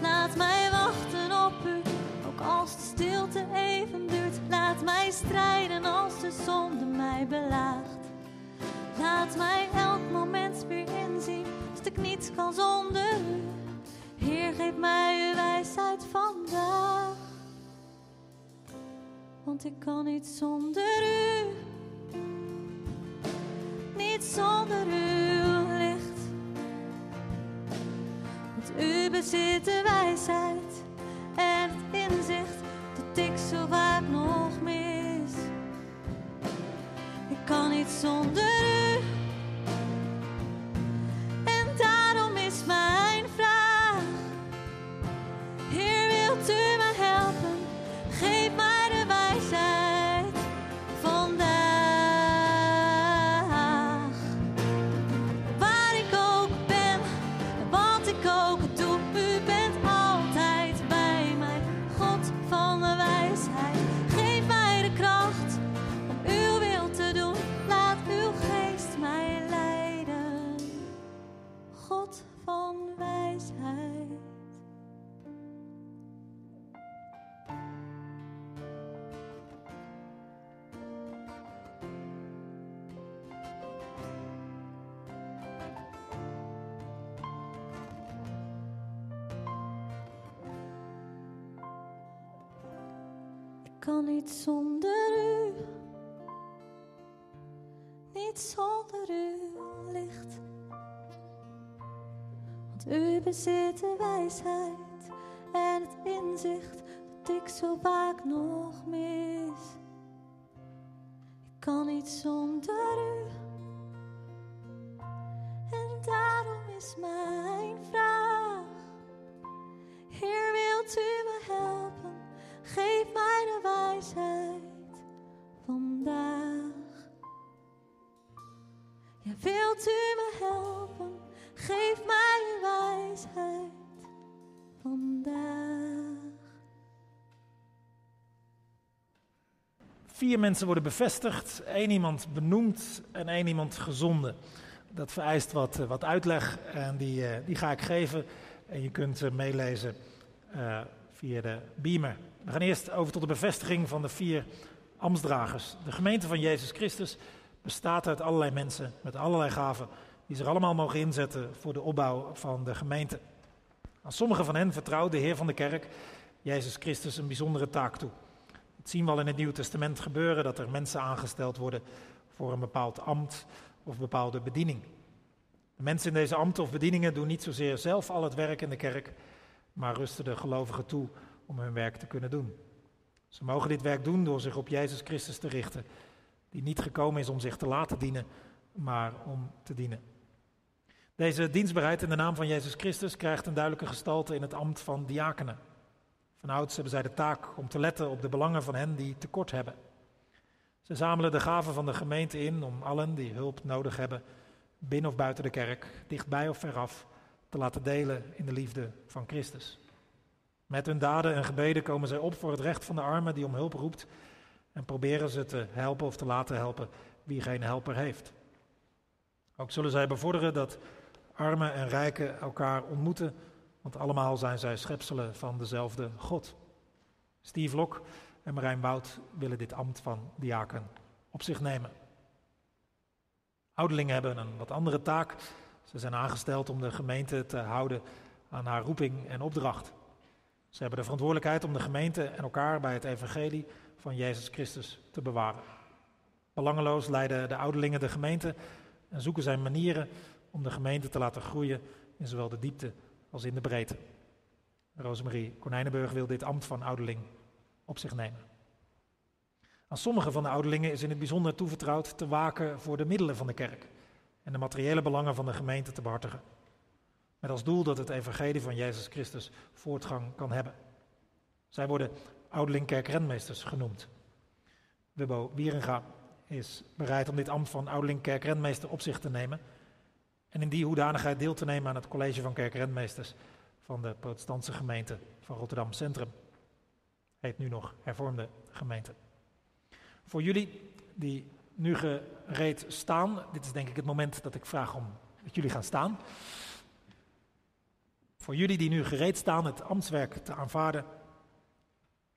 Laat mij wachten op u, ook als de stilte even duurt. Laat mij strijden als de zonde mij belaagt. Laat mij elk moment weer inzien, dat ik niets kan zonder u. Heer, geef mij uw wijsheid vandaag. Want ik kan niet zonder u. Niet zonder uw licht. Want u bezit de wijsheid en het inzicht dat ik zo vaak nog mis. Ik kan niet zonder zonder u, niet zonder uw licht. Want u bezit de wijsheid en het inzicht dat ik zo vaak nog mis. Ik kan niet zonder u. En daarom is mijn wilt u me helpen? Geef mij wijsheid vandaag. Vier mensen worden bevestigd, één iemand benoemd en één iemand gezonden. Dat vereist wat, eh, wat uitleg en die, eh, die ga ik geven. En je kunt eh, meelezen via de beamer. We gaan eerst over tot de bevestiging van de vier ambtsdragers. De gemeente van Jezus Christus bestaat uit allerlei mensen met allerlei gaven die zich allemaal mogen inzetten voor de opbouw van de gemeente. Aan sommige van hen vertrouwt de Heer van de kerk, Jezus Christus, een bijzondere taak toe. Dat zien we al in het Nieuwe Testament gebeuren, dat er mensen aangesteld worden voor een bepaald ambt of bepaalde bediening. De mensen in deze ambten of bedieningen doen niet zozeer zelf al het werk in de kerk, maar rusten de gelovigen toe om hun werk te kunnen doen. Ze mogen dit werk doen door zich op Jezus Christus te richten, die niet gekomen is om zich te laten dienen, maar om te dienen. Deze dienstbaarheid in de naam van Jezus Christus krijgt een duidelijke gestalte in het ambt van diakenen. Vanouds hebben zij de taak om te letten op de belangen van hen die tekort hebben. Ze zamelen de gaven van de gemeente in om allen die hulp nodig hebben, binnen of buiten de kerk, dichtbij of veraf, te laten delen in de liefde van Christus. Met hun daden en gebeden komen zij op voor het recht van de armen die om hulp roept en proberen ze te helpen of te laten helpen wie geen helper heeft. Ook zullen zij bevorderen dat armen en rijken elkaar ontmoeten, want allemaal zijn zij schepselen van dezelfde God. Steve Lok en Marijn Wout willen dit ambt van diaken op zich nemen. Ouderlingen hebben een wat andere taak. Ze zijn aangesteld om de gemeente te houden aan haar roeping en opdracht. Ze hebben de verantwoordelijkheid om de gemeente en elkaar bij het evangelie van Jezus Christus te bewaren. Belangeloos leiden de ouderlingen de gemeente en zoeken zij manieren om de gemeente te laten groeien in zowel de diepte als in de breedte. Rosemarie Konijnenburg wil dit ambt van ouderling op zich nemen. Aan sommige van de ouderlingen is in het bijzonder toevertrouwd te waken voor de middelen van de kerk en de materiële belangen van de gemeente te behartigen. Met als doel dat het evangelie van Jezus Christus voortgang kan hebben. Zij worden ouderling kerkrenmeesters genoemd. Wibbo Wierenga is bereid om dit ambt van ouderling kerkrenmeester op zich te nemen. En in die hoedanigheid deel te nemen aan het college van kerkrentmeesters van de protestantse gemeente van Rotterdam Centrum. Heet nu nog hervormde gemeente. Voor jullie die nu gereed staan, dit is denk ik het moment dat ik vraag om dat jullie gaan staan. Voor jullie die nu gereed staan het ambtswerk te aanvaarden,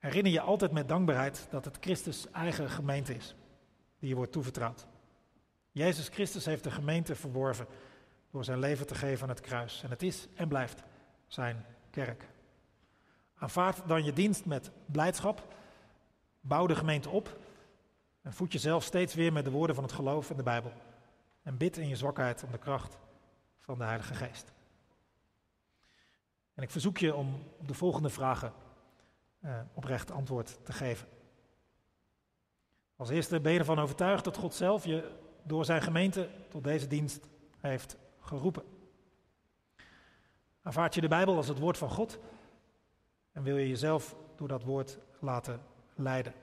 herinner je altijd met dankbaarheid dat het Christus eigen gemeente is, die je wordt toevertrouwd. Jezus Christus heeft de gemeente verworven door zijn leven te geven aan het kruis. En het is en blijft zijn kerk. Aanvaard dan je dienst met blijdschap, bouw de gemeente op en voed jezelf steeds weer met de woorden van het geloof in de Bijbel. En bid in je zwakheid om de kracht van de Heilige Geest. En ik verzoek je om de volgende vragen uh, oprecht antwoord te geven. Als eerste ben je ervan overtuigd dat God zelf je door zijn gemeente tot deze dienst heeft geroepen. Aanvaard je de Bijbel als het woord van God en wil je jezelf door dat woord laten leiden.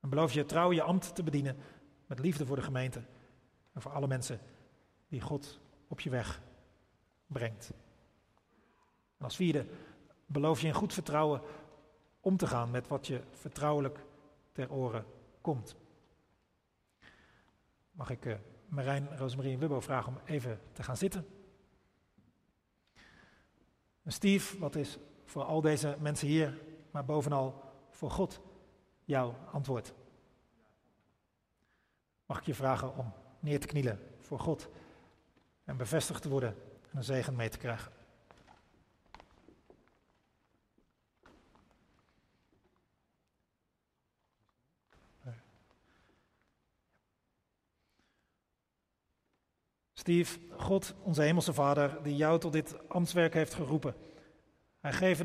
En beloof je trouw je ambt te bedienen met liefde voor de gemeente en voor alle mensen die God op je weg brengt. En als vierde beloof je in goed vertrouwen om te gaan met wat je vertrouwelijk ter oren komt. Mag ik uh, Marijn, Rosemarie en Wubbo vragen om even te gaan zitten? En Steve, wat is voor al deze mensen hier, maar bovenal voor God, jouw antwoord? Mag ik je vragen om neer te knielen voor God en bevestigd te worden en een zegen mee te krijgen? Steve, God, onze hemelse Vader, die jou tot dit ambtswerk heeft geroepen. Hij geeft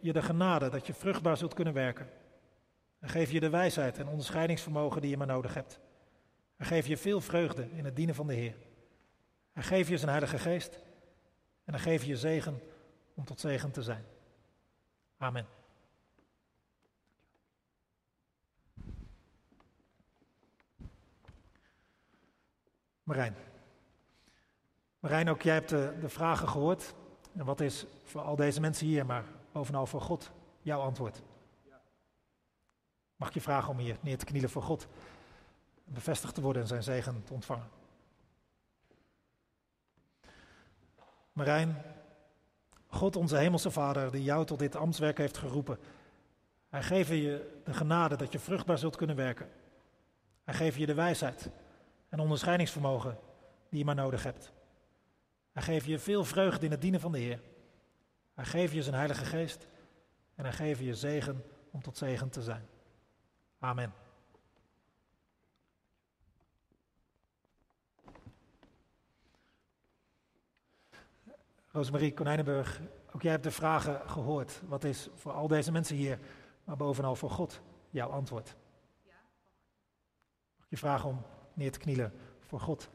je de genade dat je vruchtbaar zult kunnen werken. Hij geeft je de wijsheid en onderscheidingsvermogen die je maar nodig hebt. Hij geeft je veel vreugde in het dienen van de Heer. Hij geeft je zijn Heilige Geest en hij geeft je zegen om tot zegen te zijn. Amen. Marijn. Marijn, ook jij hebt de, vragen gehoord. En wat is voor al deze mensen hier, maar bovenal voor God, jouw antwoord? Mag ik je vragen om hier neer te knielen voor God? Bevestigd te worden en zijn zegen te ontvangen. Marijn, God onze hemelse Vader, die jou tot dit ambtswerk heeft geroepen. Hij geeft je de genade dat je vruchtbaar zult kunnen werken. Hij geeft je de wijsheid en onderscheidingsvermogen die je maar nodig hebt. Hij geeft je veel vreugde in het dienen van de Heer. Hij geeft je zijn Heilige Geest en hij geeft je zegen om tot zegen te zijn. Amen. Rosemarie Konijnenburg, ook jij hebt de vragen gehoord. Wat is voor al deze mensen hier, maar bovenal voor God, jouw antwoord? Mag je vragen om neer te knielen voor God,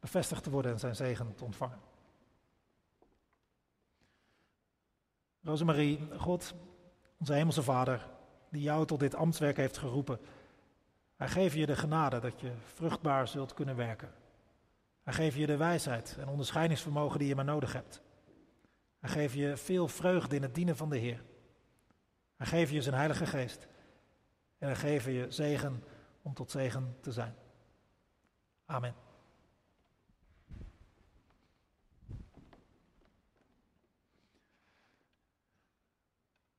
bevestigd te worden en zijn zegen te ontvangen? Rosemarie, God, onze hemelse Vader, die jou tot dit ambtswerk heeft geroepen. Hij geeft je de genade dat je vruchtbaar zult kunnen werken. Hij geeft je de wijsheid en onderscheidingsvermogen die je maar nodig hebt. Hij geeft je veel vreugde in het dienen van de Heer. Hij geeft je zijn Heilige Geest. En hij geeft je zegen om tot zegen te zijn. Amen.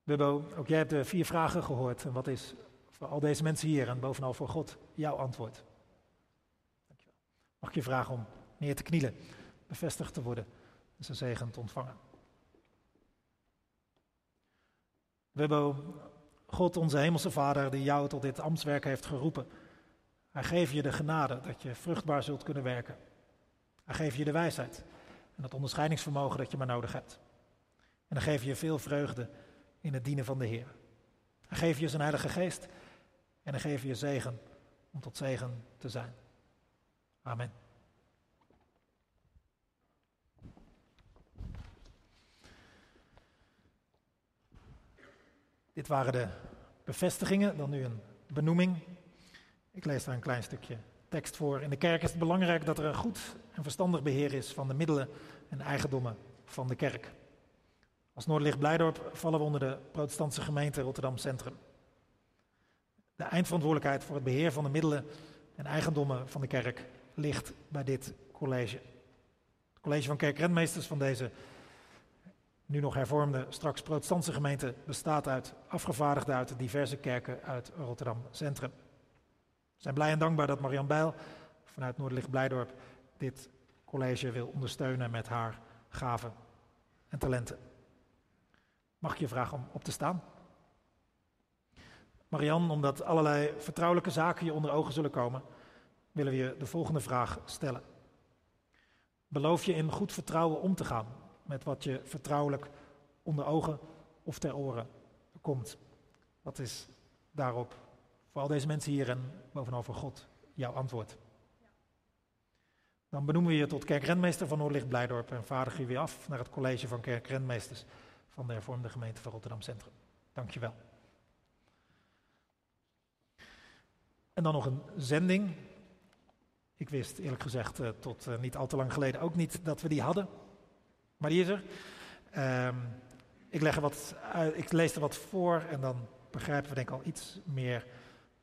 Bubbo, ook jij hebt de vier vragen gehoord. En wat is voor al deze mensen hier en bovenal voor God jouw antwoord? Dankjewel. Mag ik je vragen om neer te knielen, bevestigd te worden en zijn zegen te ontvangen? Bubbo, God onze hemelse Vader die jou tot dit ambtswerk heeft geroepen. Hij geeft je de genade dat je vruchtbaar zult kunnen werken. Hij geeft je de wijsheid en het onderscheidingsvermogen dat je maar nodig hebt. En dan geeft je veel vreugde in het dienen van de Heer. Hij geeft je zijn Heilige Geest en hij geeft je zegen om tot zegen te zijn. Amen. Dit waren de bevestigingen, dan nu een benoeming. Ik lees daar een klein stukje tekst voor. In de kerk is het belangrijk dat er een goed en verstandig beheer is van de middelen en eigendommen van de kerk. Als Noordlicht Blijdorp vallen we onder de protestantse gemeente Rotterdam Centrum. De eindverantwoordelijkheid voor het beheer van de middelen en eigendommen van de kerk ligt bij dit college. Het college van kerkrentmeesters van deze nu nog hervormde, straks protestantse gemeente bestaat uit afgevaardigden uit de diverse kerken uit Rotterdam Centrum. We zijn blij en dankbaar dat Marian Bijl vanuit Noordlicht Blijdorp dit college wil ondersteunen met haar gaven en talenten. Mag ik je vragen om op te staan? Marian, omdat allerlei vertrouwelijke zaken je onder ogen zullen komen, willen we je de volgende vraag stellen. Beloof je in goed vertrouwen om te gaan met wat je vertrouwelijk onder ogen of ter oren komt? Wat is daarop voor al deze mensen hier en bovenal voor God jouw antwoord? Dan benoemen we je tot kerkrentmeester van Noordlicht Blijdorp en vaardigen je weer af naar het college van kerkrentmeesters van de hervormde gemeente van Rotterdam Centrum. Dank je wel. En dan nog een zending. Ik wist eerlijk gezegd uh, tot uh, niet al te lang geleden ook niet dat we die hadden. Maar die is er. Uh, ik, leg er wat uit, ik lees er wat voor en dan begrijpen we denk ik al iets meer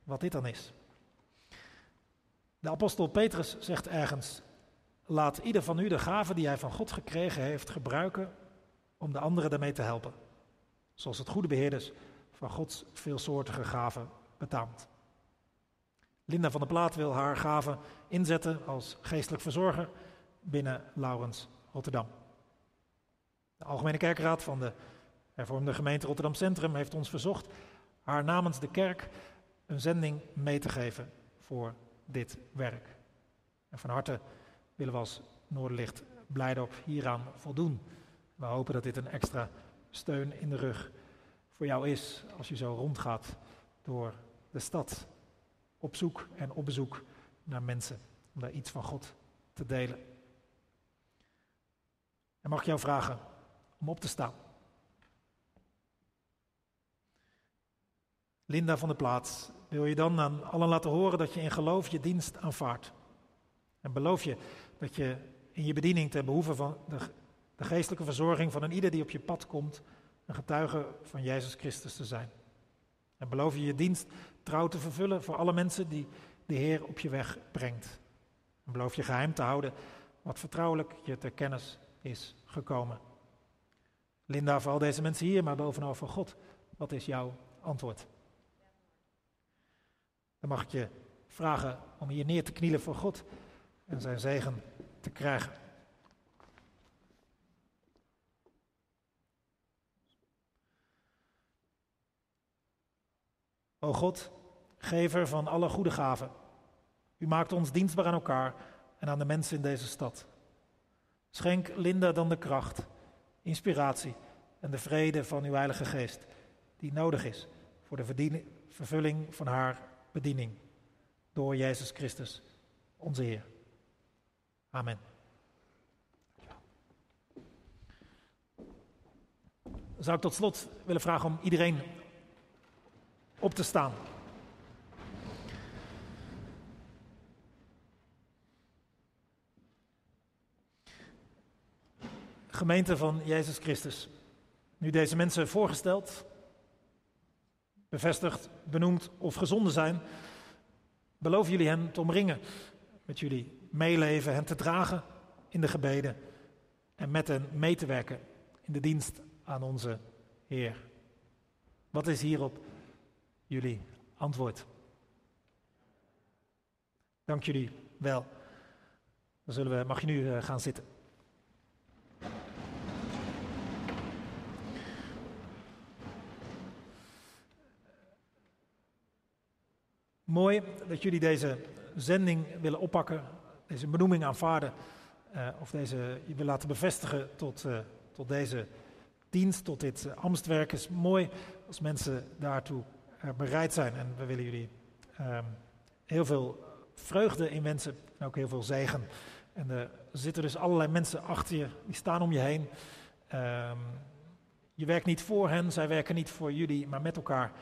wat dit dan is. De apostel Petrus zegt ergens: Laat ieder van u de gave die hij van God gekregen heeft gebruiken om de anderen daarmee te helpen. Zoals het goede beheerders van Gods veelsoortige gaven betaamt. Linda van der Plaat wil haar gaven inzetten als geestelijk verzorger binnen Laurens Rotterdam. De Algemene Kerkraad van de hervormde gemeente Rotterdam Centrum heeft ons verzocht haar namens de kerk een zending mee te geven voor dit werk. En van harte willen we als Noorderlicht Blijdorp hieraan voldoen. We hopen dat dit een extra steun in de rug voor jou is als je zo rondgaat door de stad. Op zoek en op bezoek naar mensen om daar iets van God te delen. En mag ik jou vragen om op te staan? Linda van der Plaats, wil je dan aan allen laten horen dat je in geloof je dienst aanvaardt? En beloof je dat je in je bediening ten behoeve van de, de geestelijke verzorging van een ieder die op je pad komt, een getuige van Jezus Christus te zijn. En beloof je je dienst trouw te vervullen voor alle mensen die de Heer op je weg brengt. En beloof je geheim te houden wat vertrouwelijk je ter kennis is gekomen. Linda, voor al deze mensen hier, maar bovenal voor God, wat is jouw antwoord? Dan mag ik je vragen om hier neer te knielen voor God en zijn zegen te krijgen. O God, gever van alle goede gaven, u maakt ons dienstbaar aan elkaar en aan de mensen in deze stad. Schenk Linda dan de kracht, inspiratie en de vrede van uw Heilige Geest, die nodig is voor de vervulling van haar bediening. Door Jezus Christus, onze Heer. Amen. Zou ik tot slot willen vragen om iedereen op te staan. Gemeente van Jezus Christus. Nu deze mensen voorgesteld, bevestigd, benoemd of gezonden zijn, beloven jullie hen te omringen met jullie meeleven, hen te dragen in de gebeden en met hen mee te werken in de dienst aan onze Heer. Wat is hierop jullie antwoord? Dank jullie wel. Dan zullen we, mag je nu eh, gaan zitten. Mooi dat jullie deze zending willen oppakken, deze benoeming aanvaarden, uh, of deze je willen laten bevestigen tot, uh, tot deze dienst, tot dit ambtswerk. Het is mooi als mensen daartoe bereid zijn. En we willen jullie um, heel veel vreugde in wensen en ook heel veel zegen. En er zitten dus allerlei mensen achter je, die staan om je heen. Um, je werkt niet voor hen, zij werken niet voor jullie, maar met elkaar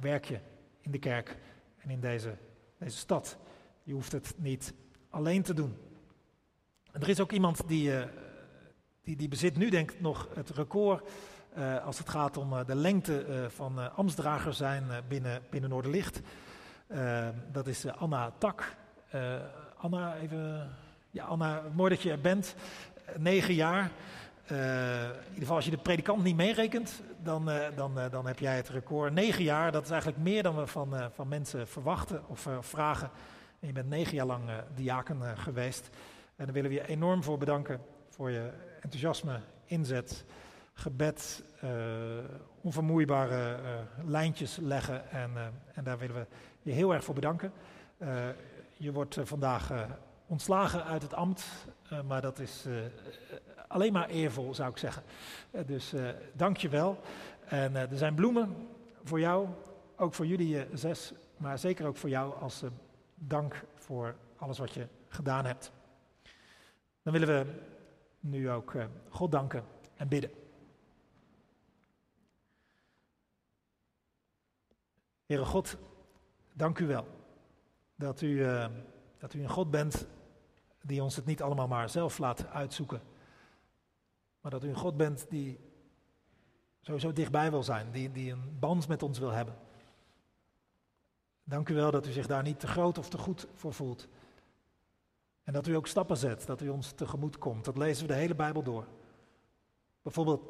werk je in de kerk en in deze, deze stad Je hoeft het niet alleen te doen. En er is ook iemand die, uh, die, die bezit nu denk ik nog het record uh, als het gaat om uh, de lengte van ambtsdragers zijn binnen, binnen Noorderlicht. dat is Anna Tak. Anna, even, ja Anna, mooi dat je er bent. Negen jaar. In ieder geval als je de predikant niet meerekent, dan, dan, dan heb jij het record. Negen jaar, dat is eigenlijk meer dan we van, van mensen verwachten of vragen. En je bent negen jaar lang diaken geweest. En daar willen we je enorm voor bedanken voor je enthousiasme, inzet, gebed, onvermoeibare lijntjes leggen. En, en daar willen we je heel erg voor bedanken. je wordt vandaag ontslagen uit het ambt, maar dat is alleen maar eervol, zou ik zeggen. Dus dank je wel. En er zijn bloemen voor jou, ook voor jullie zes, maar zeker ook voor jou als dank voor alles wat je gedaan hebt. Dan willen we nu ook God danken en bidden. Heere God, dank u wel dat u, dat u een God bent die ons het niet allemaal maar zelf laat uitzoeken maar dat u een God bent die sowieso dichtbij wil zijn, die, die een band met ons wil hebben. Dank u wel dat u zich daar niet te groot of te goed voor voelt. En dat u ook stappen zet, dat u ons tegemoet komt. Dat lezen we de hele Bijbel door. Bijvoorbeeld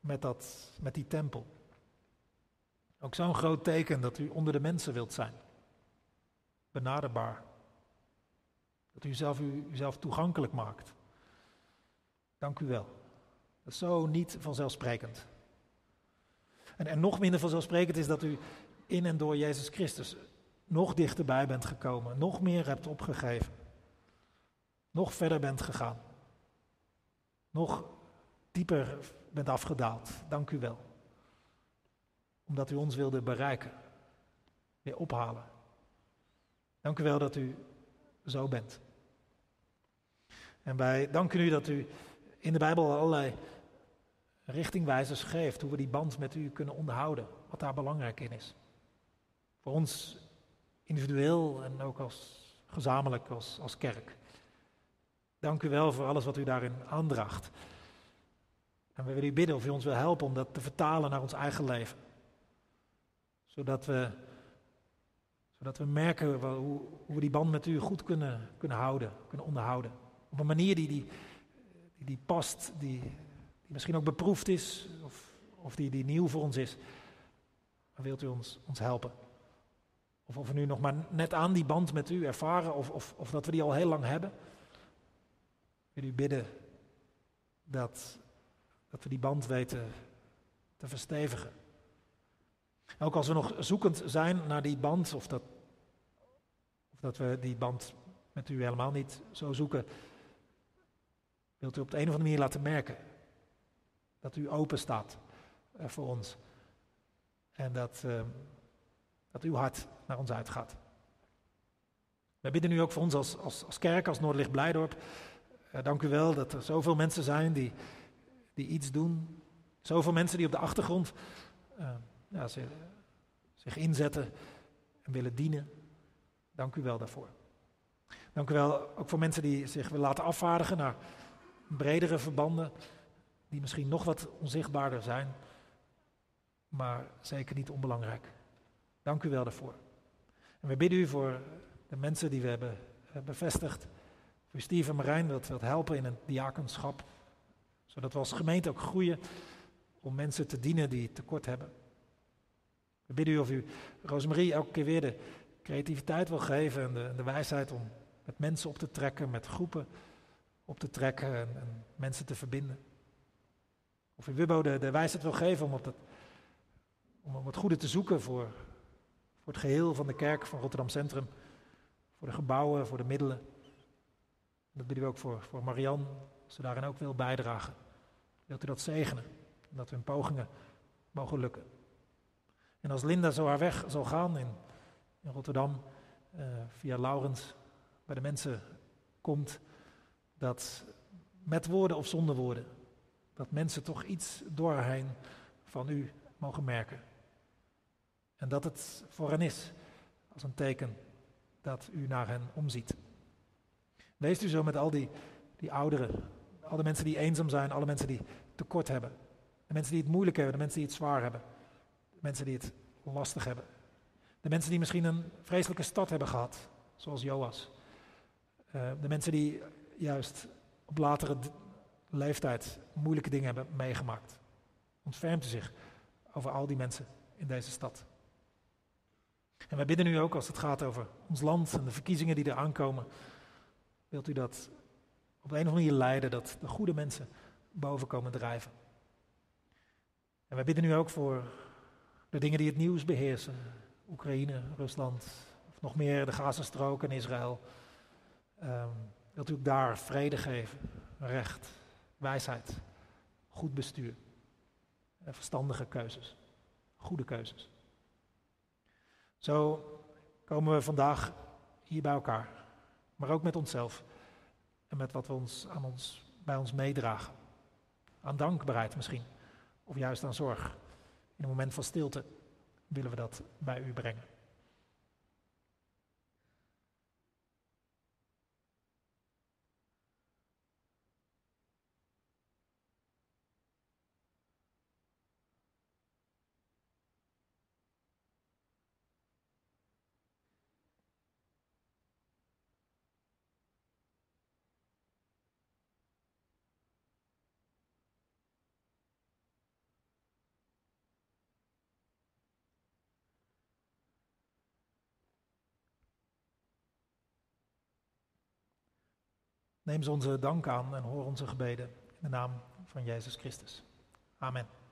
met, dat, met die tempel. Ook zo'n groot teken dat u onder de mensen wilt zijn. Benaderbaar. Dat u zelf, u, uzelf toegankelijk maakt. Dank u wel. Dat is zo niet vanzelfsprekend. En, en nog minder vanzelfsprekend is dat u in en door Jezus Christus nog dichterbij bent gekomen, nog meer hebt opgegeven, nog verder bent gegaan, nog dieper bent afgedaald. Dank u wel. Omdat u ons wilde bereiken, weer ophalen. Dank u wel dat u zo bent. En wij danken u dat u in de Bijbel allerlei richtingwijzers geeft, hoe we die band met u kunnen onderhouden, wat daar belangrijk in is. Voor ons individueel en ook als gezamenlijk als, als kerk. Dank u wel voor alles wat u daarin aandraagt. En we willen u bidden of u ons wil helpen om dat te vertalen naar ons eigen leven. Zodat we, zodat we merken hoe, hoe we die band met u goed kunnen, kunnen houden, kunnen onderhouden. Op een manier die, die, die, past, die, die misschien ook beproefd is of, of die, die nieuw voor ons is. Maar wilt u ons, ons helpen? Of of we nu nog maar net aan die band met u ervaren of, of, of dat we die al heel lang hebben. Wil u bidden dat, dat we die band weten te verstevigen. Ook als we nog zoekend zijn naar die band, of dat, of dat we die band met u helemaal niet zo zoeken, wilt u op de een of andere manier laten merken dat u open staat uh, voor ons. En dat, uh, dat uw hart naar ons uitgaat. We bidden nu ook voor ons als, als, als kerk, als Noordlicht Blijdorp. Uh, dank u wel dat er zoveel mensen zijn die, die iets doen. Zoveel mensen die op de achtergrond ja, zich, zich inzetten en willen dienen. Dank u wel daarvoor. Dank u wel ook voor mensen die zich willen laten afvaardigen naar bredere verbanden die misschien nog wat onzichtbaarder zijn, maar zeker niet onbelangrijk. Dank u wel daarvoor. En we bidden u voor de mensen die we hebben bevestigd, voor Steve en Marijn, dat we dat helpen in een diakenschap, zodat we als gemeente ook groeien om mensen te dienen die tekort hebben. We bidden u of u Rosemarie elke keer weer de creativiteit wil geven en de, de wijsheid om met mensen op te trekken, met groepen op te trekken en, en mensen te verbinden. Of u Wubbo de, de wijsheid wil geven om, op het, om, om het goede te zoeken voor, voor het geheel van de kerk van Rotterdam Centrum. Voor de gebouwen, voor de middelen. Dat bidden we ook voor, voor Marian, als ze daarin ook wil bijdragen. Wilt u dat zegenen, dat hun pogingen mogen lukken. En als Linda zo haar weg zal gaan in, Rotterdam, uh, via Laurens, bij de mensen komt, dat met woorden of zonder woorden, dat mensen toch iets door heen van u mogen merken. En dat het voor hen is als een teken dat u naar hen omziet. Wees u zo met al die, die ouderen, alle mensen die eenzaam zijn, alle mensen die tekort hebben. De mensen die het moeilijk hebben, de mensen die het zwaar hebben. Mensen die het lastig hebben. De mensen die misschien een vreselijke stad hebben gehad, zoals Joas. Uh, de mensen die juist op latere leeftijd moeilijke dingen hebben meegemaakt. Ontfermt u zich over al die mensen in deze stad. En wij bidden nu ook als het gaat over ons land en de verkiezingen die er aankomen. Wilt u dat op een of andere manier leiden dat de goede mensen boven komen drijven. En wij bidden nu ook voor de dingen die het nieuws beheersen. Oekraïne, Rusland, of nog meer de Gazastrook en Israël. Um, wilt u daar vrede geven, recht, wijsheid, goed bestuur. En verstandige keuzes, goede keuzes. Zo komen we vandaag hier bij elkaar, maar ook met onszelf en met wat we ons, aan ons, bij ons meedragen. Aan dankbaarheid misschien, of juist aan zorg. In een moment van stilte willen we dat bij u brengen. Neem ze onze dank aan en hoor onze gebeden in de naam van Jezus Christus. Amen.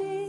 melody.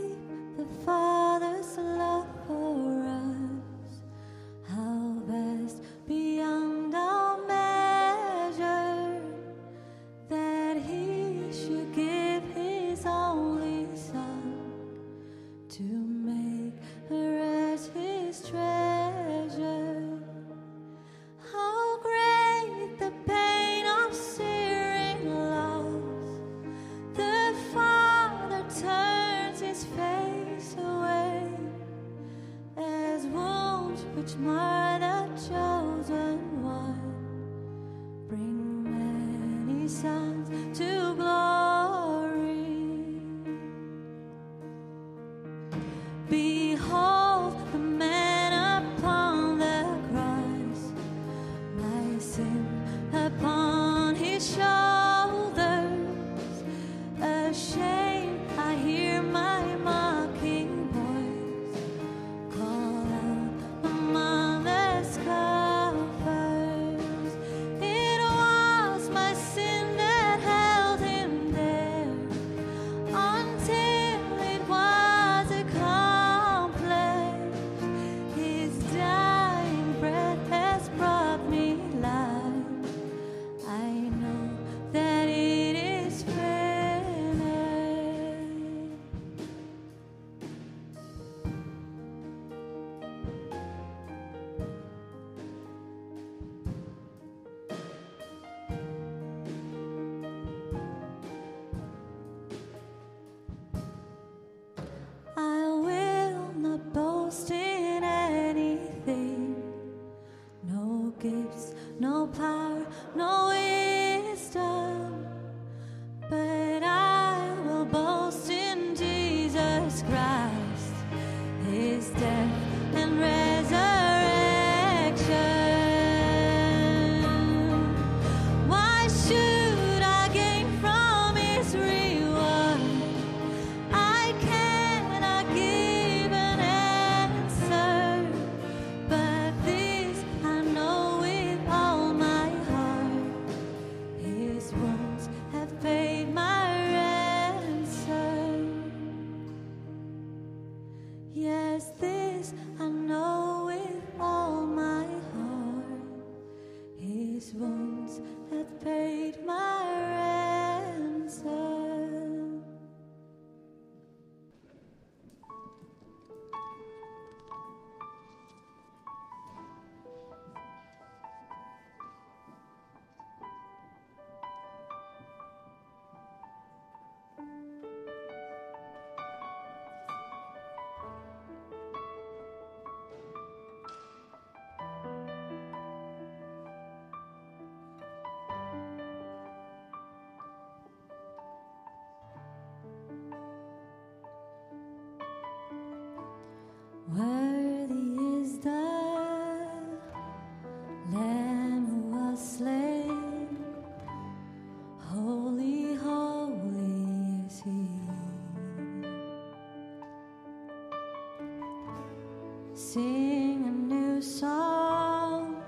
sing a new song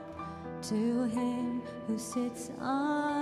to him who sits on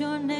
your name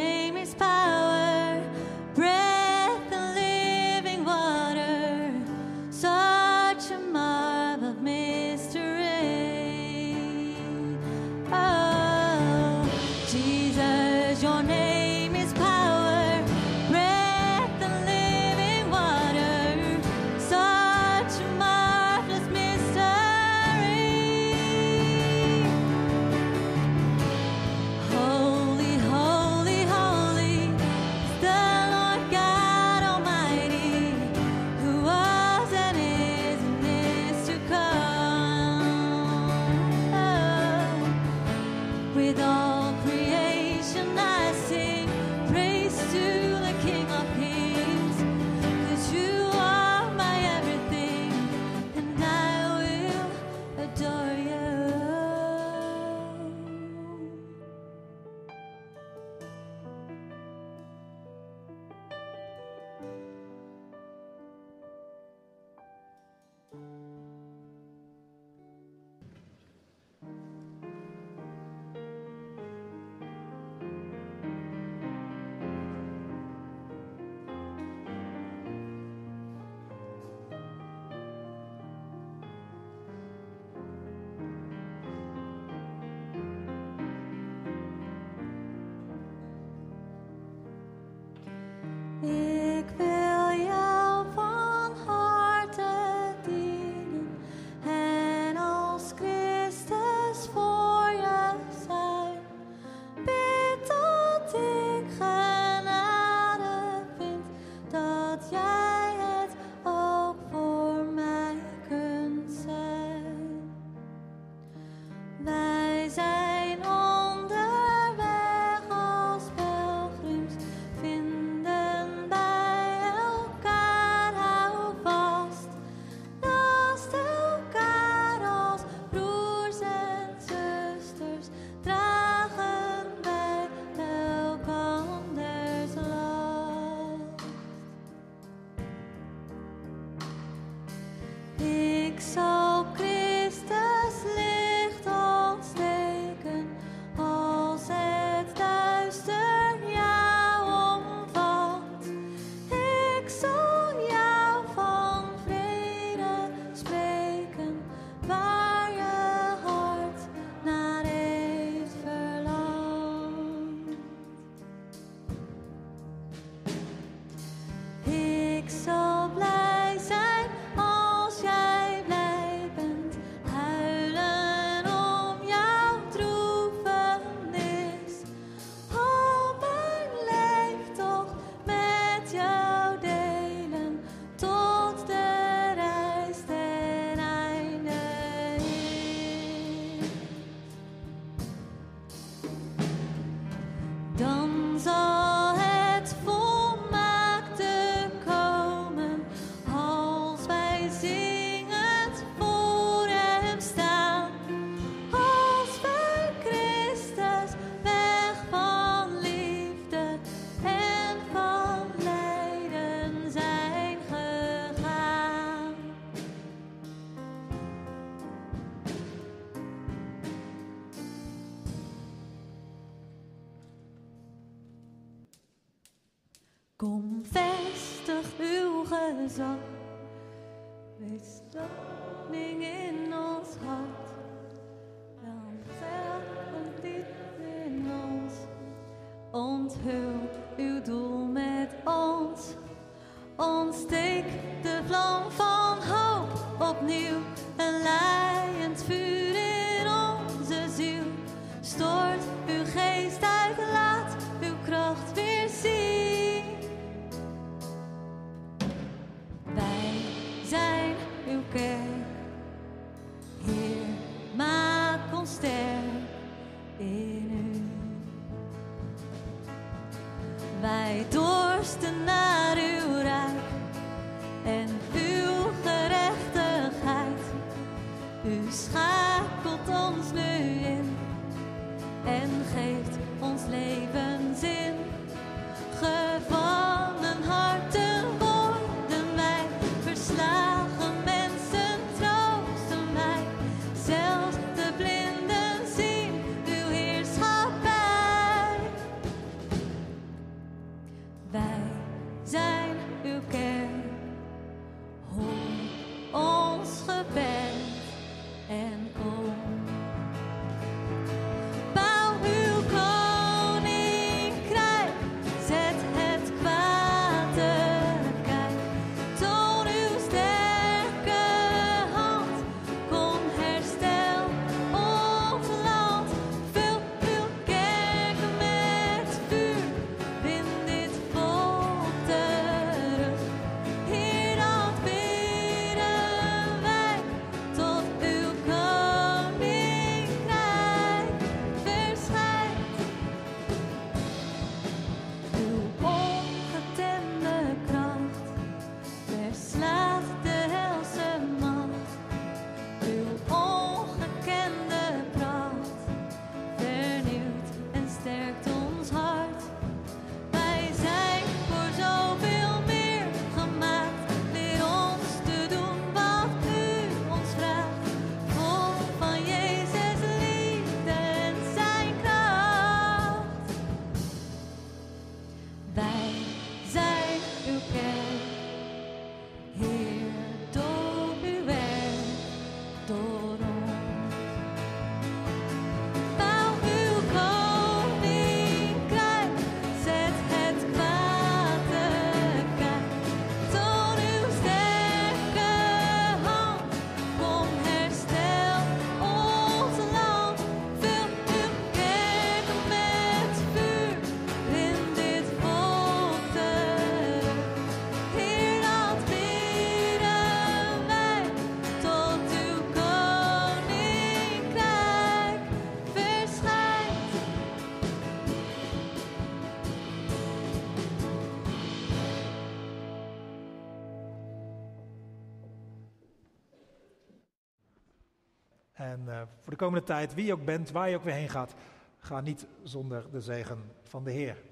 komende tijd, wie je ook bent, waar je ook weer heen gaat, ga niet zonder de zegen van de Heer.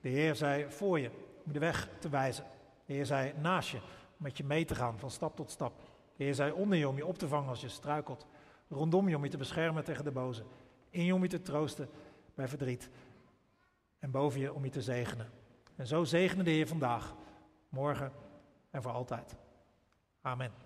De Heer zei voor je, om de weg te wijzen. De Heer zei naast je, om met je mee te gaan van stap tot stap. De Heer zei onder je om je op te vangen als je struikelt. Rondom je om je te beschermen tegen de boze. In je om je te troosten bij verdriet. En boven je om je te zegenen. En zo zegene de Heer vandaag, morgen en voor altijd. Amen.